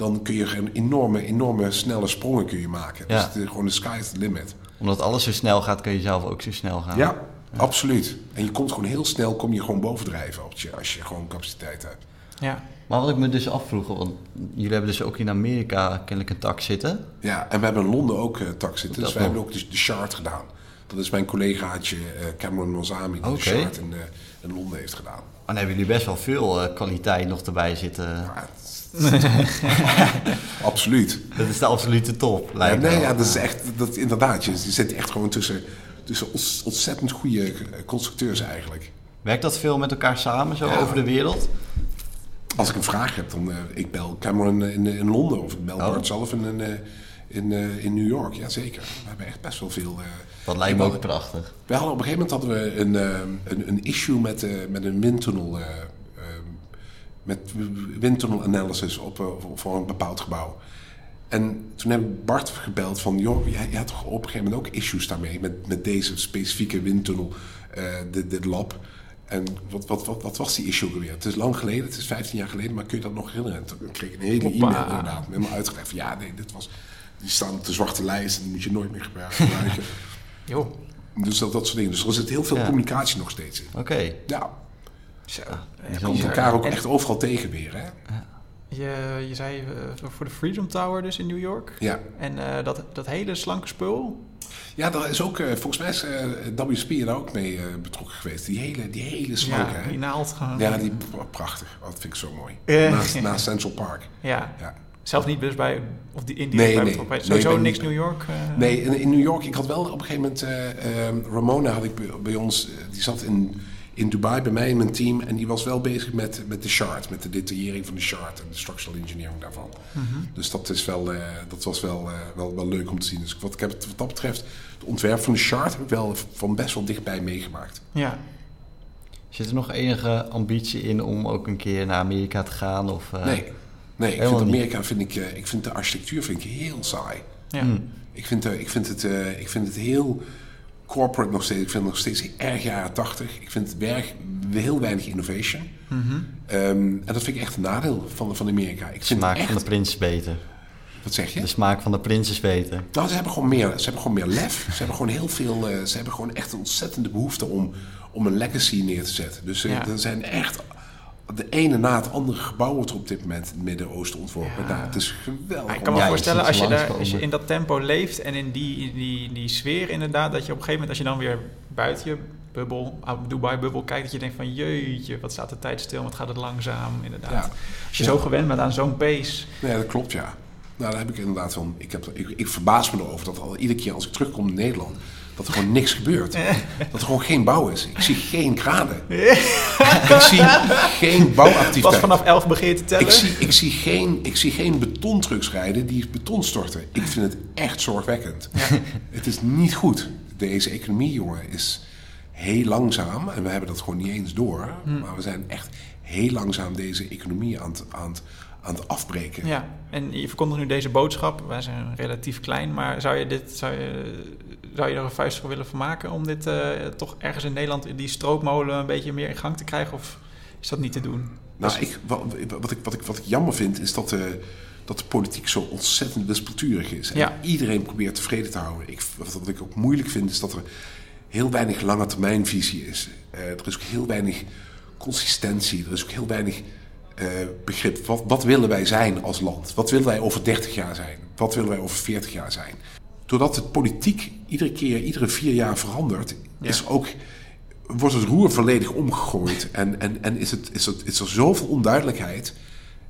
dan kun je een enorme, enorme snelle sprongen kun je maken. Ja. Dus het is gewoon de sky is the limit. Omdat alles zo snel gaat, kun je zelf ook zo snel gaan. Ja, absoluut. En je komt gewoon heel snel, kom je gewoon bovendrijven als je, als je gewoon capaciteit hebt. Ja. Maar wat ik me dus afvroeg, want jullie hebben dus ook in Amerika kennelijk een tak zitten. Ja, en we hebben in Londen ook uh, tax zitten. Dus Dat wel. hebben ook de, de Shard gedaan. Dat is mijn collegaatje eh, Cameron Mozami die Oké. de Shard in, eh, in Londen heeft gedaan. Maar dan hebben jullie best wel veel eh, kwaliteit nog erbij zitten. Ja, het- Absoluut. Dat is de absolute top, Ja, lijkt nee, wel. ja, dat is echt, dat, inderdaad. Je, je zit echt gewoon tussen, tussen ontzettend goede constructeurs eigenlijk. Werkt dat veel met elkaar samen, zo Ja. over de wereld? Als ik een vraag heb, dan eh, ik bel Cameron in, in Londen of ik bel Oh. Bart zelf in, in, eh, in, eh, in New York. Ja, zeker. We hebben echt best wel veel... eh, Dat lijkt me ook prachtig. We hadden op een gegeven moment hadden we een, een, een issue met, met een windtunnel. Met windtunnel analysis op, eh, voor- een bepaald gebouw. En toen heb ik Bart gebeld van... joh, jij, jij had toch op een gegeven moment ook issues daarmee... met, met deze specifieke windtunnel, eh, dit, dit lab. En wat, wat, wat, wat was die issue weer? Het is lang geleden, het is 15 jaar geleden... maar kun je dat nog herinneren? En toen kreeg ik een hele e-mail inderdaad... helemaal uitgelegd van ja, nee, dit was... die staan op de zwarte lijst en die moet je nooit meer gebruiken. Joh. Dus dat, dat soort dingen. Dus er zit heel veel Ja. communicatie nog steeds in. Oké. Ja, Zo. je komt elkaar ook echt overal tegen weer, hè? Je, je zei eh, voor de Freedom Tower dus in New York. Ja. En eh, dat, dat hele slanke spul. Ja, daar is ook, eh, volgens mij is WSP daar ook mee betrokken geweest. Die hele, die hele slanke, ja, die naald gewoon. Ja, die prachtig. Oh, dat vind ik zo mooi. Naast, naast Central Park. Ja. Ja. Zelf niet dus bij, of die indirect Nee, bij nee. Nee, Sowieso niks New York. Nee, in, in New York, ik had wel op een gegeven moment... Ramona had ik bij, bij ons, die zat in, in Dubai bij mij in mijn team. En die was wel bezig met, met de chart, met de detaillering van de chart en de structural engineering daarvan. mhm. Dus dat, is wel, eh, dat was wel, eh, wel, wel leuk om te zien. Dus wat, ik heb, het- wat dat betreft, het ontwerp van de chart heb ik wel van best wel dichtbij meegemaakt. Ja. Zit er nog enige ambitie in om ook een keer naar Amerika te gaan? Of, eh, Nee, nee ik niet. Amerika, vind ik, ik vind de architectuur vind ik heel saai. Ja. Ik vind, ik, vind het, ik vind het heel corporate nog steeds. Ik vind het nog steeds erg jaren tachtig. Ik vind het werk heel weinig innovation. Mhm. Ehm, en dat vind ik echt een nadeel van, van Amerika. Ik De vind smaak echt... van de prins beter. Wat zeg je? De smaak van de prins is beter. Nou, ze hebben gewoon meer, ze hebben gewoon meer lef. Ze hebben gewoon heel veel. eh, ze hebben gewoon echt een ontzettende behoefte om, om een legacy neer te zetten. Dus Ja. er zijn echt. De ene na het andere gebouw wordt er op dit moment in het Midden-Oosten ontworpen. Ja. Nou, het is geweldig. Maar ik kan me Ja, voorstellen, als je, daar, als je in dat tempo leeft en in die, in die, die sfeer inderdaad, dat je op een gegeven moment, als je dan weer buiten je bubbel, Dubai-bubbel kijkt, dat je denkt van jeetje, wat staat de tijd stil, wat gaat het langzaam, inderdaad. Ja. Als je zo gewend bent aan zo'n pace. Nee, dat klopt, ja. Nou, daar heb ik inderdaad van. Ik, heb, ik, ik verbaas me erover dat al iedere keer als ik terugkom in Nederland. Dat er gewoon niks gebeurt. Dat er gewoon geen bouw is. Ik zie geen graden. ik zie geen bouwactiviteit. Pas vanaf 11 begin te tellen. Ik zie, ik, zie geen, ik zie geen betontrucks rijden die beton storten. Ik vind het echt zorgwekkend. Het is niet goed. Deze economie, jongen, is heel langzaam. En we hebben dat gewoon niet eens door. Maar we zijn echt heel langzaam deze economie aan het, aan het, aan het afbreken. Ja, en je verkondigt nu deze boodschap. Wij zijn relatief klein, maar zou je, dit, zou je, zou je er een vuist voor willen vermaken om dit eh, toch ergens in Nederland, die stroopmolen, een beetje meer in gang te krijgen? Of is dat niet te doen? Nou, ik, wat, wat, ik, wat, ik, wat ik jammer vind, is dat de, dat de politiek zo ontzettend wispelturig is. En Ja. iedereen probeert tevreden te houden. Ik, wat, ik ook moeilijk vind, is dat er heel weinig lange termijnvisie is. Eh, er is ook heel weinig consistentie. Er is ook heel weinig eh, begrip. Wat, wat willen wij zijn als land? Wat willen wij over 30 jaar zijn? Wat willen wij over 40 jaar zijn? Doordat het politiek iedere keer, iedere vier jaar verandert, Ja. is ook wordt het roer volledig omgegooid en, en, en is, het, is, het, is er zoveel onduidelijkheid.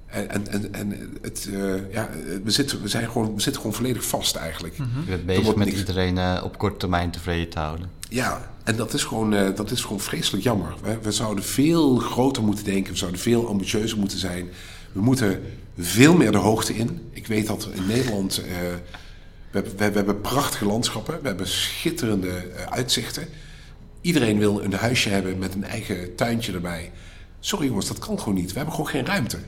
En, en, en, en het, uh, ja, we, zitten, we, zijn gewoon, we zitten gewoon volledig vast eigenlijk. Mm -hmm. Je bent bezig met niks... iedereen uh, op korte termijn tevreden te houden. Ja, en dat is gewoon, uh, dat is gewoon vreselijk jammer. We, we, zouden veel groter moeten denken, we zouden veel ambitieuzer moeten zijn. We moeten veel meer de hoogte in. Ik weet dat in Nederland. We, hebben, we, we, hebben prachtige landschappen, we hebben schitterende uitzichten. Iedereen wil een huisje hebben met een eigen tuintje erbij. Sorry jongens, dat kan gewoon niet. We hebben gewoon geen ruimte.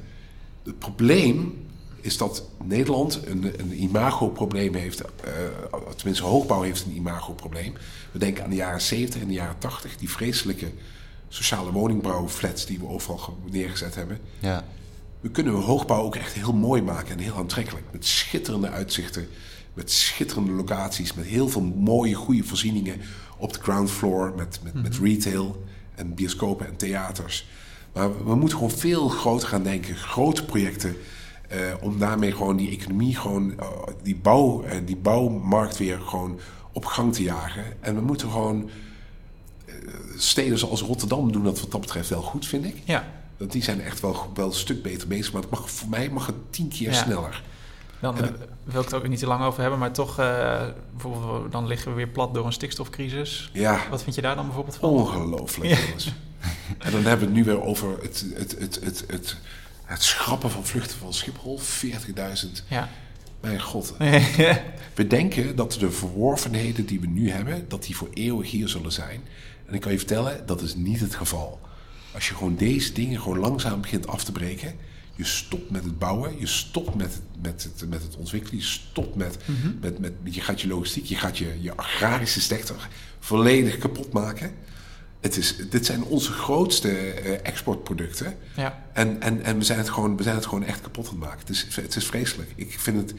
Het probleem is dat Nederland een, een imagoprobleem heeft. Uh, tenminste, hoogbouw heeft een imagoprobleem. We denken aan de jaren 70 en de jaren 80. Die vreselijke sociale woningbouwflats die we overal neergezet hebben. Ja. We kunnen hoogbouw ook echt heel mooi maken en heel aantrekkelijk. Met schitterende uitzichten, met schitterende locaties, met heel veel mooie, goede voorzieningen op de ground floor, met, met, met Mhm. retail en bioscopen en theaters. Maar we moeten gewoon veel groter gaan denken, grote projecten, eh, om daarmee gewoon die economie, gewoon, eh, die, bouw, eh, die bouwmarkt weer gewoon op gang te jagen. En we moeten gewoon eh, steden zoals Rotterdam doen dat wat dat betreft wel goed, vind ik. Ja. Want die zijn echt wel, wel een stuk beter bezig. Maar het mag, voor mij mag het tien keer Ja. sneller. Dan eh, wil ik het ook niet te lang over hebben, maar toch, eh, bijvoorbeeld, dan liggen we weer plat door een stikstofcrisis. Ja, Wat vind je daar dan bijvoorbeeld van? ongelooflijk, Ja. jongens. En dan hebben we het nu weer over het, het, het, het, het, het schrappen van vluchten van Schiphol. 40.000. Ja. Mijn god. We denken dat de verworvenheden die we nu hebben, dat die voor eeuwig hier zullen zijn. En ik kan je vertellen, dat is niet het geval. Als je gewoon deze dingen gewoon langzaam begint af te breken. Je stopt met het bouwen, je stopt met, het- met, het, met het ontwikkelen, je stopt met, met, met, je gaat je logistiek, je gaat je, je agrarische sector volledig kapot maken. Het is, dit zijn onze grootste eh, exportproducten. ja. En, en, en we, zijn het gewoon, we zijn het gewoon echt kapot aan het maken. Het is, het is vreselijk. Ik vind het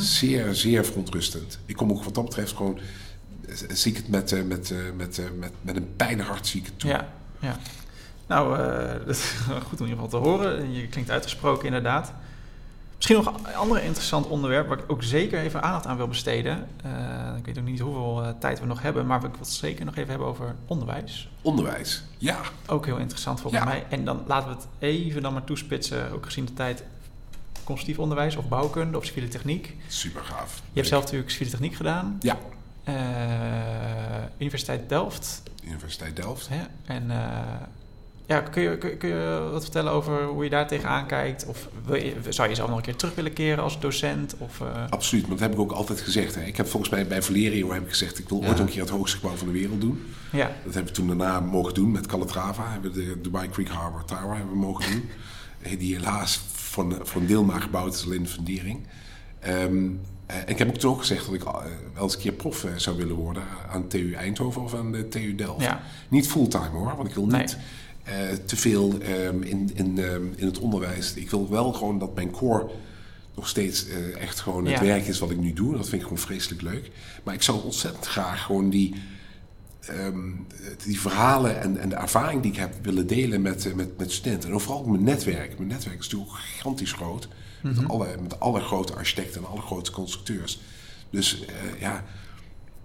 zeer, zeer verontrustend. Ik kom ook wat dat betreft gewoon... eh, Zie ik het met, eh, met, met, met, met een pijnig hart zie ik het toe. Ja, ja. Nou, eh, dat is goed om in ieder geval te horen. Je klinkt uitgesproken inderdaad. Misschien nog een ander interessant onderwerp waar ik ook zeker even aandacht aan wil besteden. Eh, ik weet ook niet hoeveel eh, tijd we nog hebben, maar ik wil het zeker nog even hebben over onderwijs. Onderwijs. Ja, Ook heel interessant volgens Ja. mij. En dan laten we het even dan maar toespitsen, ook gezien de tijd, constructief onderwijs of bouwkunde of civiele techniek. super gaaf. Je hebt zelf natuurlijk civiele techniek gedaan. Ja, Universiteit Delft. Universiteit Delft. Hè? En eh, ja, kun je, kun, kun je wat vertellen over hoe je daar tegenaan kijkt? Of wil je, zou je jezelf nog een keer terug willen keren als docent? Of, eh, Absoluut, maar dat heb ik ook altijd gezegd. Hè. Ik heb volgens mij bij Valerio heb ik gezegd... ik wil Ja. ooit een keer het hoogste gebouw van de wereld doen. ja, Dat hebben we toen daarna mogen doen met Calatrava. Hebben we de Dubai Creek Harbor Tower hebben we mogen doen. Die helaas voor, voor een deel maar gebouwd is, alleen de fundering. Ehm, eh, en ik heb ook toen ook gezegd dat ik eh, wel eens een keer prof zou willen worden aan TU Eindhoven of aan de TU Delft. ja, Niet fulltime hoor, want ik wil Nee. Eh, te veel ehm, in, in, ehm, in het onderwijs. Ik wil wel gewoon dat mijn core nog steeds eh, echt gewoon het Ja. werk is wat ik nu doe. Dat vind ik gewoon vreselijk leuk. Maar ik zou ontzettend graag gewoon die, ehm, die verhalen en, en de ervaring die ik heb willen delen met, eh, met, met studenten. En vooral mijn netwerk. Mijn netwerk is natuurlijk gigantisch groot. Met, alle, met alle grote architecten en alle grote constructeurs. Dus ja,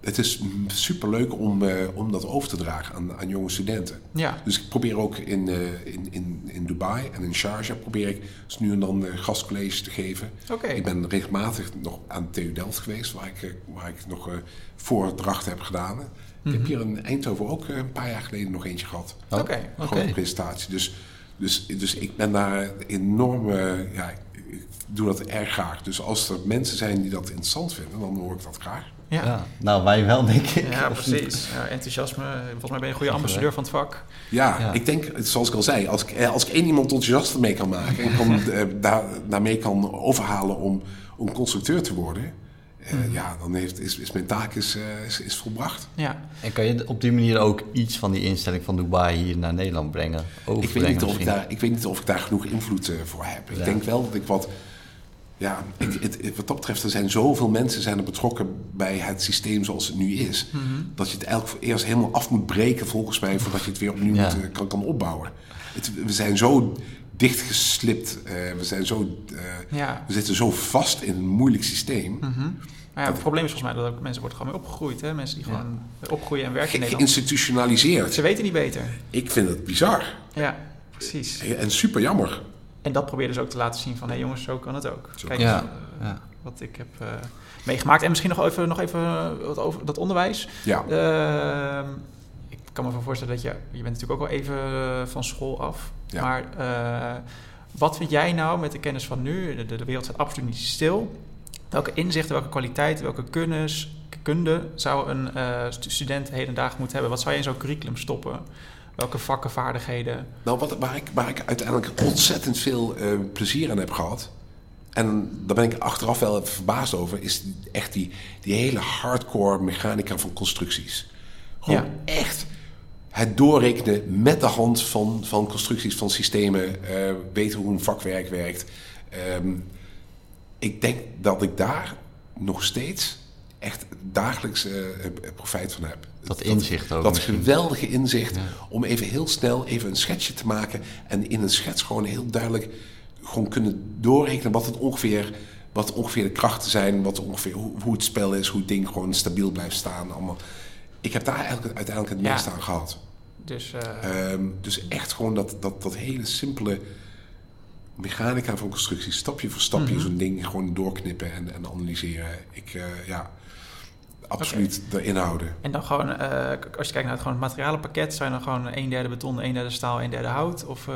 het is super leuk om, eh, om dat over te dragen aan, aan jonge studenten. ja. Dus ik probeer ook in, eh, in, in, in Dubai en in Sharjah probeer ik dus nu en dan eh, gastcollege te geven. Oké. Ik ben regelmatig nog aan de TU Delft geweest, waar ik, waar ik nog voordrachten heb gedaan. Ik heb hier in Eindhoven ook een paar jaar geleden nog eentje gehad. Oké, een presentatie. Dus, dus, dus ik ben daar enorm... ja, ik doe dat erg graag. Dus als er mensen zijn die dat interessant vinden, dan hoor ik dat graag. Ja. Ja. Nou, wij wel, denk ik. Ja, precies. Ja, enthousiasme. Volgens mij ben je een goede ambassadeur van het vak. Ja, Ja. ik denk, zoals ik al zei, als ik, eh, als ik één iemand enthousiast mee kan maken en kan, eh, daar, daarmee kan overhalen om, om constructeur te worden, eh, ja, dan heeft, is, is mijn taak is, eh, is, is volbracht. Ja, En kan je op die manier ook iets van die instelling van Dubai hier naar Nederland brengen? Ik weet, niet of ik, daar, ik weet niet of ik daar genoeg invloed voor heb. Ik denk wel dat ik wat. Ja, ik, het, het- wat dat betreft, er zijn zoveel mensen zijn er betrokken bij het systeem zoals het nu is. Dat je het eigenlijk eerst helemaal af moet breken, volgens mij, voordat je het weer opnieuw Ja. moet, eh, kan, kan opbouwen. Het, we zijn zo dichtgeslipt, eh, we, zijn zo, eh, ja. we zitten zo vast in een moeilijk systeem. Maar ja, het probleem is volgens mij dat ook mensen worden gewoon mee opgegroeid. Hè? Mensen die gewoon opgroeien en werken in Nederland. geïnstitutionaliseerd. Ze weten niet beter. Ik vind het bizar. Ja, precies. En super jammer. En dat probeerden ze ook te laten zien van... hé jongens, zo kan het ook. Zo Kijk eens, eh, Ja. wat ik heb eh, meegemaakt. En misschien nog even, nog even wat over dat onderwijs. Ja. Ehm, ik kan me voorstellen dat je... Je bent natuurlijk ook wel even eh, van school af. Ja. Maar eh, wat vind jij nou met de kennis van nu? De, de wereld staat absoluut niet stil. Welke inzichten, welke kwaliteiten, welke kennis, kunde zou een eh, stu- student hedendaag moeten hebben? Wat zou je in zo'n curriculum stoppen? Welke vakken, vaardigheden? Nou, wat, waar, ik, waar ik uiteindelijk ontzettend veel eh, plezier aan heb gehad. En daar ben ik achteraf wel even verbaasd over. Is echt die, die hele hardcore mechanica van constructies. Gewoon echt het doorrekenen met de hand van, van constructies, van systemen. eh, weten hoe een vakwerk werkt. Ehm, ik denk dat ik daar nog steeds echt dagelijks eh, profijt van heb. Dat inzicht ook Dat misschien. geweldige inzicht Ja. om even heel snel even een schetsje te maken. En in een schets gewoon heel duidelijk gewoon kunnen doorrekenen wat het ongeveer, wat ongeveer de krachten zijn. Wat ongeveer, hoe, hoe het spel is, hoe het ding gewoon stabiel blijft staan. Allemaal. Ik heb daar eigenlijk uiteindelijk het Ja. meeste aan gehad. Dus eh, Ehm, dus echt gewoon dat, dat, dat hele simpele mechanica van constructie. Stapje voor stapje Mhm. zo'n ding gewoon doorknippen en, en analyseren. Ik, eh, ja, absoluut erin houden. En dan gewoon, eh, als je kijkt naar het, gewoon het materialenpakket, je dan gewoon een derde beton, een derde staal, een derde hout? Of eh,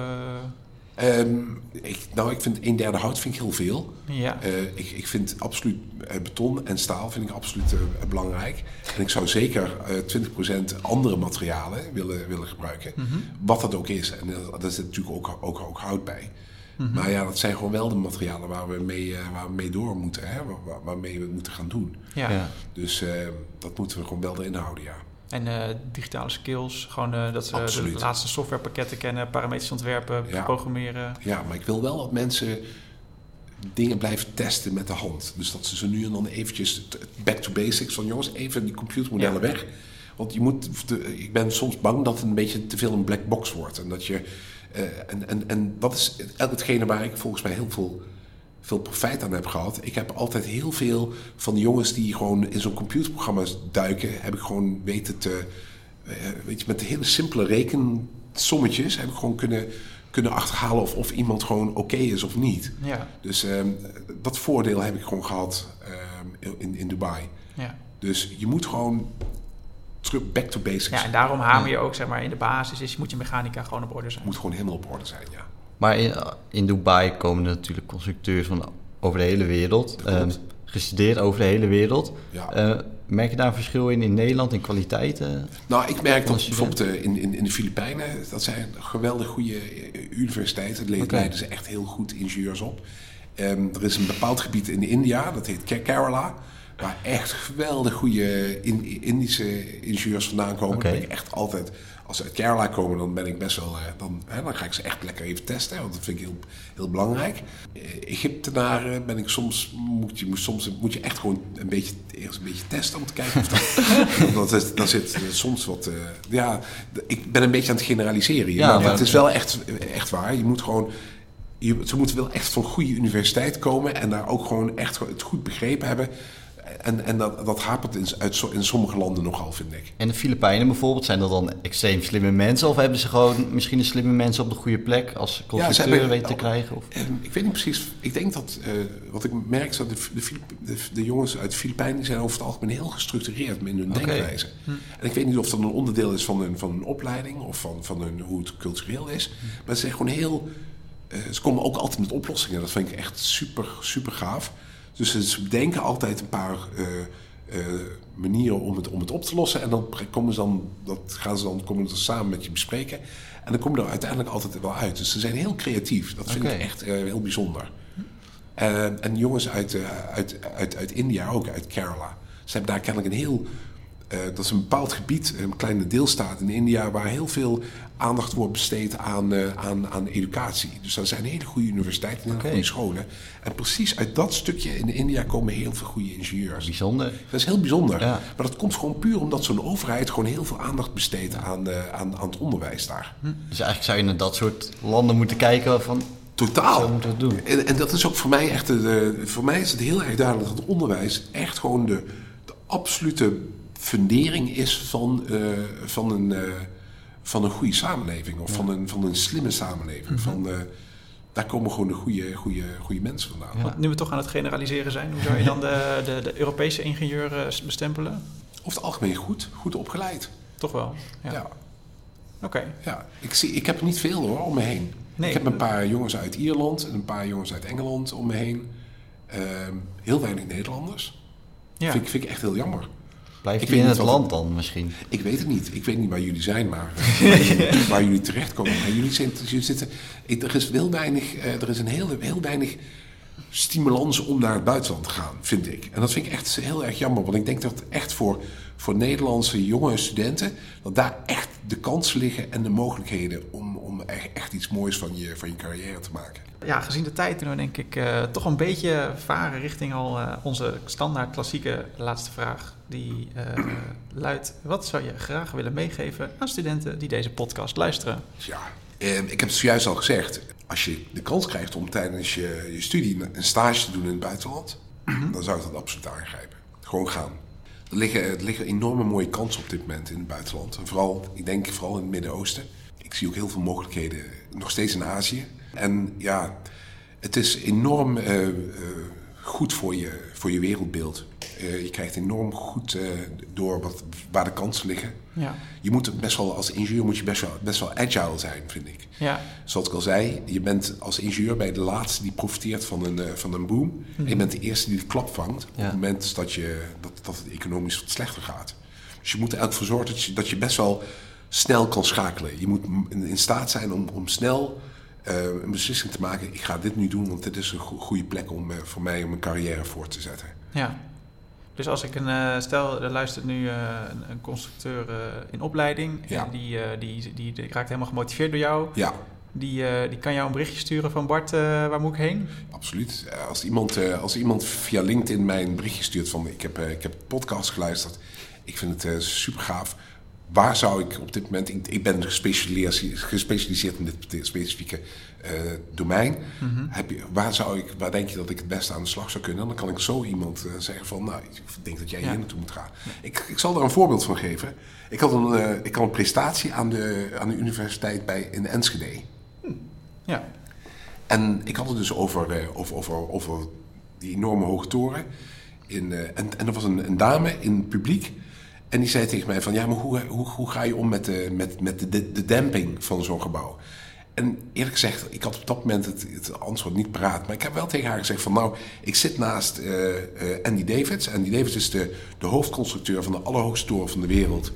Ehm, ik, nou, ik vind een derde hout vind ik heel veel. ja, Eh, ik, ik vind absoluut beton en staal vind ik absoluut belangrijk. En ik zou zeker eh 20% andere materialen willen, willen gebruiken. Mhm. Wat dat ook is. En daar zit natuurlijk ook, ook, ook hout bij. Mhm. Maar ja, dat zijn gewoon wel de materialen waar we mee, eh, waar we mee door moeten. Hè? Waar, waar- waarmee we het moeten gaan doen. ja. Ja. Dus eh, dat moeten we gewoon wel erin houden, ja. En eh, digitale skills, gewoon eh, dat ze de laatste softwarepakketten kennen, parametrisch ontwerpen, Ja. programmeren. Ja, maar ik wil wel dat mensen dingen blijven testen met de hand. Dus dat ze ze nu en dan eventjes back to basics van jongens, even die computermodellen Ja. weg. Want je moet, ik ben soms bang dat het een beetje te veel een black box wordt. En dat je, eh, en, en, en dat is hetgene waar ik volgens mij heel veel, veel profijt aan heb gehad. Ik heb altijd heel veel van de jongens die gewoon in zo'n computerprogramma duiken, heb ik gewoon weten te, eh, weet je, met de hele simpele rekensommetjes heb ik gewoon kunnen, kunnen achterhalen of, of iemand gewoon oké is of niet. Ja, Dus ehm, dat voordeel heb ik gewoon gehad ehm, in, in Dubai. ja. Dus je moet gewoon terug back to basics. ja, en daarom hamer je ook zeg maar in de basis, is, moet je mechanica gewoon op orde zijn. Het moet gewoon helemaal op orde zijn, ja. Maar in, in Dubai komen er natuurlijk constructeurs van over de hele wereld. Ehm, gestudeerd over de hele wereld. ja. Eh, merk je daar een verschil in in Nederland in kwaliteiten? Nou, ik merk dat bijvoorbeeld eh, in, in, in de Filipijnen, dat zijn geweldig goede eh, universiteiten. Daar Oké. leiden ze echt heel goed ingenieurs op. Ehm, er is een bepaald gebied in India, dat heet Ke- Kerala. Waar echt geweldig goede in, Indische ingenieurs vandaan komen. Oké. Dan ben ik echt altijd, als ze uit Kerala komen, dan ben ik best wel. eh, Dan, hè, dan ga ik ze echt lekker even testen, want dat vind ik heel, heel belangrijk. Eh, Egyptenaren ben ik soms, moet je, soms moet je echt gewoon een beetje, eerst een beetje testen om te kijken of dat. Dat zit eh, soms wat. ja, ik ben een beetje aan het generaliseren hier. Ja, maar maar- het is wel echt, echt waar. Je moet gewoon. Je, ze moeten wel echt van goede universiteit komen en daar ook gewoon echt het goed begrepen hebben. En, en dat, dat hapert in, uit, in sommige landen nogal, vind ik. En de Filipijnen bijvoorbeeld, zijn dat dan extreem slimme mensen? Of hebben ze gewoon misschien een slimme mensen op de goede plek als constructeur weten te krijgen? Of? Ehm, ik weet niet precies. Ik denk dat, eh, wat ik merk, is dat de, de, de, de jongens uit de Filipijnen zijn over het algemeen heel gestructureerd in hun denkwijze. Hm. En ik weet niet of dat een onderdeel is van hun, van hun opleiding of van, van hun, hoe het cultureel is. Maar ze zijn gewoon heel. eh, ze komen ook altijd met oplossingen. Dat vind ik echt super, super gaaf. Dus ze- bedenken altijd een paar eh, eh, manieren om het, om het op te lossen. En dan komen ze dan, dat gaan ze dan, komen ze samen met je bespreken. En dan komen er uiteindelijk altijd wel uit. Dus ze zijn heel creatief. Dat vind ik echt eh, heel bijzonder. En jongens uit, uit, uit, uit India ook, uit Kerala. Ze hebben daar kennelijk een heel... eh, dat is een bepaald gebied, een kleine deelstaat in India... waar heel veel aandacht wordt besteed aan, eh, aan, aan educatie. Dus daar zijn hele goede universiteiten en goede scholen. En precies uit dat stukje in India komen heel veel goede ingenieurs. Bijzonder. Dat is heel bijzonder. Ja. Maar dat komt gewoon puur omdat zo'n overheid... gewoon heel veel aandacht besteedt aan, eh, aan, aan het onderwijs daar. Dus eigenlijk zou je naar dat soort landen moeten kijken van... Totaal. Het doen. En, en dat is ook voor mij echt, de- voor mij is het heel erg duidelijk dat het onderwijs echt gewoon de, de absolute fundering is van, eh, van, een, eh, van een goede samenleving. Of van, een, van een slimme samenleving. van, eh, daar komen gewoon de goede, goede, goede mensen vandaan. Want nu we toch aan het generaliseren zijn, hoe zou je dan de, de, de Europese ingenieur eh, bestempelen? Over het algemeen goed, goed opgeleid. Toch wel? Ja. Ja. Oké. Ja, ik, zie, ik heb er niet veel hoor om me heen. Nee. Ik heb een paar jongens uit Ierland en een paar jongens uit Engeland om me heen. Ehm, heel weinig Nederlanders. Ja. Vind, ik, vind ik echt heel jammer. Blijft Ik hij in het land dan misschien? Ik weet het niet. Ik weet niet waar jullie zijn, maar eh, waar, jullie, waar jullie terechtkomen. Maar jullie, zijn, jullie zitten. Er is heel weinig. eh, Er is een heel, heel weinig stimulans om naar het buitenland te gaan, vind ik. En dat vind ik echt heel erg jammer. Want ik denk dat echt voor, voor Nederlandse jonge studenten. dat daar echt de kansen liggen en de mogelijkheden om, om echt, echt iets moois van je, van je carrière te maken. Ja, gezien de tijd doen we denk ik eh, toch een beetje varen richting al eh, onze standaard klassieke laatste vraag. Die eh, luidt, wat zou je graag willen meegeven aan studenten die deze podcast luisteren? Ja, eh, ik heb het zojuist al gezegd. Als je de kans krijgt om tijdens je, je studie een stage te doen in het buitenland, dan zou ik dat absoluut aangrijpen. Gewoon gaan. Er liggen, er liggen enorme mooie kansen op dit moment in het buitenland. En vooral, ik denk vooral in het Midden-Oosten. Ik zie ook heel veel mogelijkheden nog steeds in Azië. En ja, het is enorm eh, eh, goed voor je, voor je wereldbeeld. Eh, je krijgt enorm goed eh, door wat, waar de kansen liggen. Ja, Je moet best wel, als ingenieur moet je best wel, best wel agile zijn, vind ik. ja, Zoals ik al zei, je bent als ingenieur bij de laatste die profiteert van een, eh, van een boom. En je bent de eerste die de klap vangt op het moment dat, je, dat, dat het economisch wat slechter gaat. Dus je moet er voor zorgen dat je, dat je best wel snel kan schakelen. Je moet in, in staat zijn om, om snel een beslissing te maken. Ik ga dit nu doen, want dit is een go- goede plek om, eh, voor mij om een carrière voor te zetten. ja. Dus als ik een, eh, stel, er luistert nu eh, een, een constructeur eh, in opleiding. Ja. En die, eh, die, die, die raakt helemaal gemotiveerd door jou. Ja, Die, eh, die kan jou een berichtje sturen van Bart, eh, waar moet ik heen? Absoluut. Eh, Als iemand, eh, als iemand via LinkedIn mij een berichtje stuurt van ik heb, eh, ik heb podcast geluisterd, ik vind het super gaaf. Waar zou ik op dit moment, ik, ik ben gespecialiseerd, gespecialiseerd in dit specifieke eh, domein. Heb je, waar, zou ik, waar denk je dat ik het beste aan de slag zou kunnen? En dan kan ik zo iemand eh, zeggen van, nou, ik denk dat jij Ja. hier naartoe moet gaan. Ik, ik zal daar een voorbeeld van geven. Ik had een, eh, ik had een prestatie aan de, aan de universiteit bij, in Enschede. Ja, En ik had het dus over, over, over, over die enorme hoge toren. In, en, en er was een, een dame in het publiek. En die zei tegen mij van... Ja, maar hoe, hoe, hoe ga je om met de, met, met de, de, de demping van zo'n gebouw? En eerlijk gezegd, ik had op dat moment het, het antwoord niet paraat. Maar ik heb wel tegen haar gezegd van... Nou, ik zit naast eh, eh, Andy Davids. Andy Davids is de, de hoofdconstructeur van de allerhoogste toren van de wereld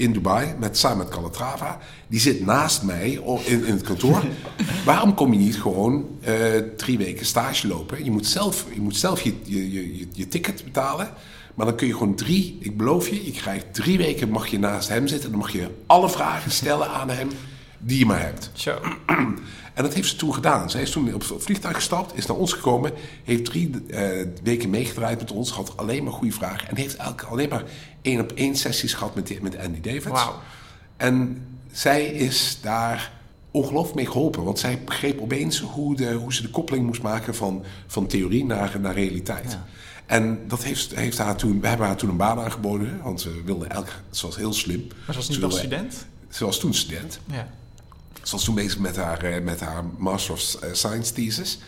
in Dubai, met, samen met Calatrava. Die zit naast mij in, in het kantoor. Waarom kom je niet gewoon eh, drie weken stage lopen? Je moet zelf je, moet zelf je, je, je, je ticket betalen. Maar dan kun je gewoon drie, ik beloof je, je krijgt drie weken mag je naast hem zitten. Dan mag je alle vragen stellen aan hem die je maar hebt. zo. En dat heeft ze toen gedaan. Zij is toen op het vliegtuig gestapt, is naar ons gekomen, heeft drie eh, weken meegedraaid met ons, had alleen maar goede vragen en heeft elke alleen maar één op één sessies gehad met, die- met Andy Davids. Wauw. En zij is daar ongelooflijk mee geholpen, want zij begreep opeens hoe, de, hoe ze de koppeling moest maken van, van theorie naar, naar realiteit. Ja. En dat heeft, heeft haar toen, we hebben haar toen een baan aangeboden, hè, want ze wilde elk, ze was heel slim. Maar ze was Ze niet als wilde- student? Ze was toen student. Ja. Ze was toen bezig met haar, eh, met haar Master of eh, Science thesis.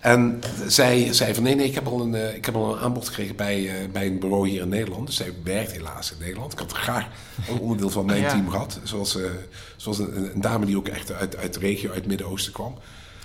En zij zei van nee, nee, ik heb al een, eh, ik heb al een aanbod gekregen bij, bij een bureau hier in Nederland. Dus zij werkt helaas in Nederland. Ik had graag een onderdeel van mijn Ja. team gehad. Zoals, zoals een, een dame die ook echt uit, uit de regio, uit het Midden-Oosten kwam.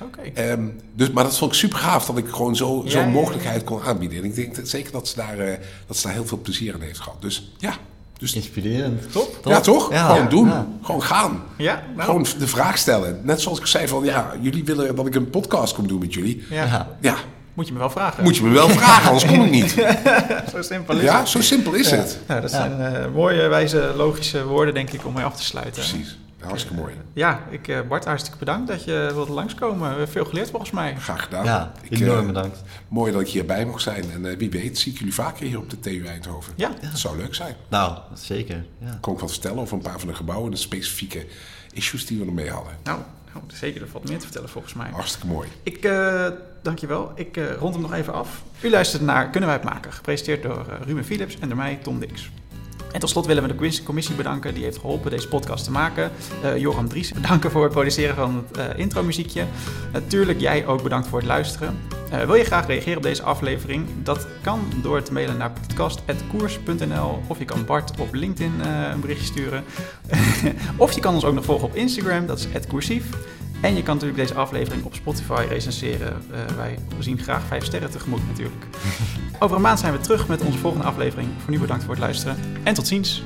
Oké. Ehm, dus, maar dat vond ik super gaaf dat ik gewoon zo- Ja, zo'n ja, ja. mogelijkheid kon aanbieden. En ik denk dat, zeker dat ze, daar, eh, dat ze daar heel veel plezier in heeft gehad. Dus ja, dus, Inspirerend. Top. ja toch? Ja. Gewoon doen. Ja. Gewoon gaan. Ja, nou, Gewoon de vraag stellen. Net zoals ik zei van, ja, jullie willen dat ik een podcast kom doen met jullie. ja. Ja. Ja, Moet je me wel vragen. moet je me wel vragen, anders kom ik niet. Zo simpel is Ja, het. zo simpel is het. Nou, dat Ja. zijn eh, mooie, wijze, logische woorden, denk ik, om mee af te sluiten. Precies. Hartstikke mooi. Ja, ik, eh, Bart, hartstikke bedankt dat je wilde langskomen. We hebben veel geleerd volgens mij. Graag gedaan. Ja, Ik, enorm eh, bedankt. mooi dat ik hierbij mocht zijn. En eh, wie weet zie ik jullie vaker hier op de TU Eindhoven. Ja. Dat zou leuk zijn. Nou, zeker. Ja. Kon ik wat vertellen over een paar van de gebouwen en de specifieke issues die we ermee hadden. Nou, Oh, zeker, er valt meer te vertellen volgens mij. Hartstikke mooi. Ik, uh, dankjewel. Ik uh, rond hem nog even af. U luistert naar Kunnen wij het maken? Gepresenteerd door uh, Ruben Philips en door mij, Tom Dix. En tot slot willen we de commissie bedanken die heeft geholpen deze podcast te maken. Uh, Joram Dries bedanken voor het produceren van het uh, intro-muziekje. Natuurlijk jij ook bedankt voor het luisteren. Uh, wil je graag reageren op deze aflevering? Dat kan door te mailen naar podcast.koers.nl of je kan Bart op LinkedIn een berichtje sturen. of je kan ons ook nog volgen op Instagram, dat is @koersief. En je kan natuurlijk deze aflevering op Spotify recenseren. Uh, wij zien graag vijf sterren tegemoet natuurlijk. Over een maand zijn we terug met onze volgende aflevering. Voor nu bedankt voor het luisteren en tot ziens.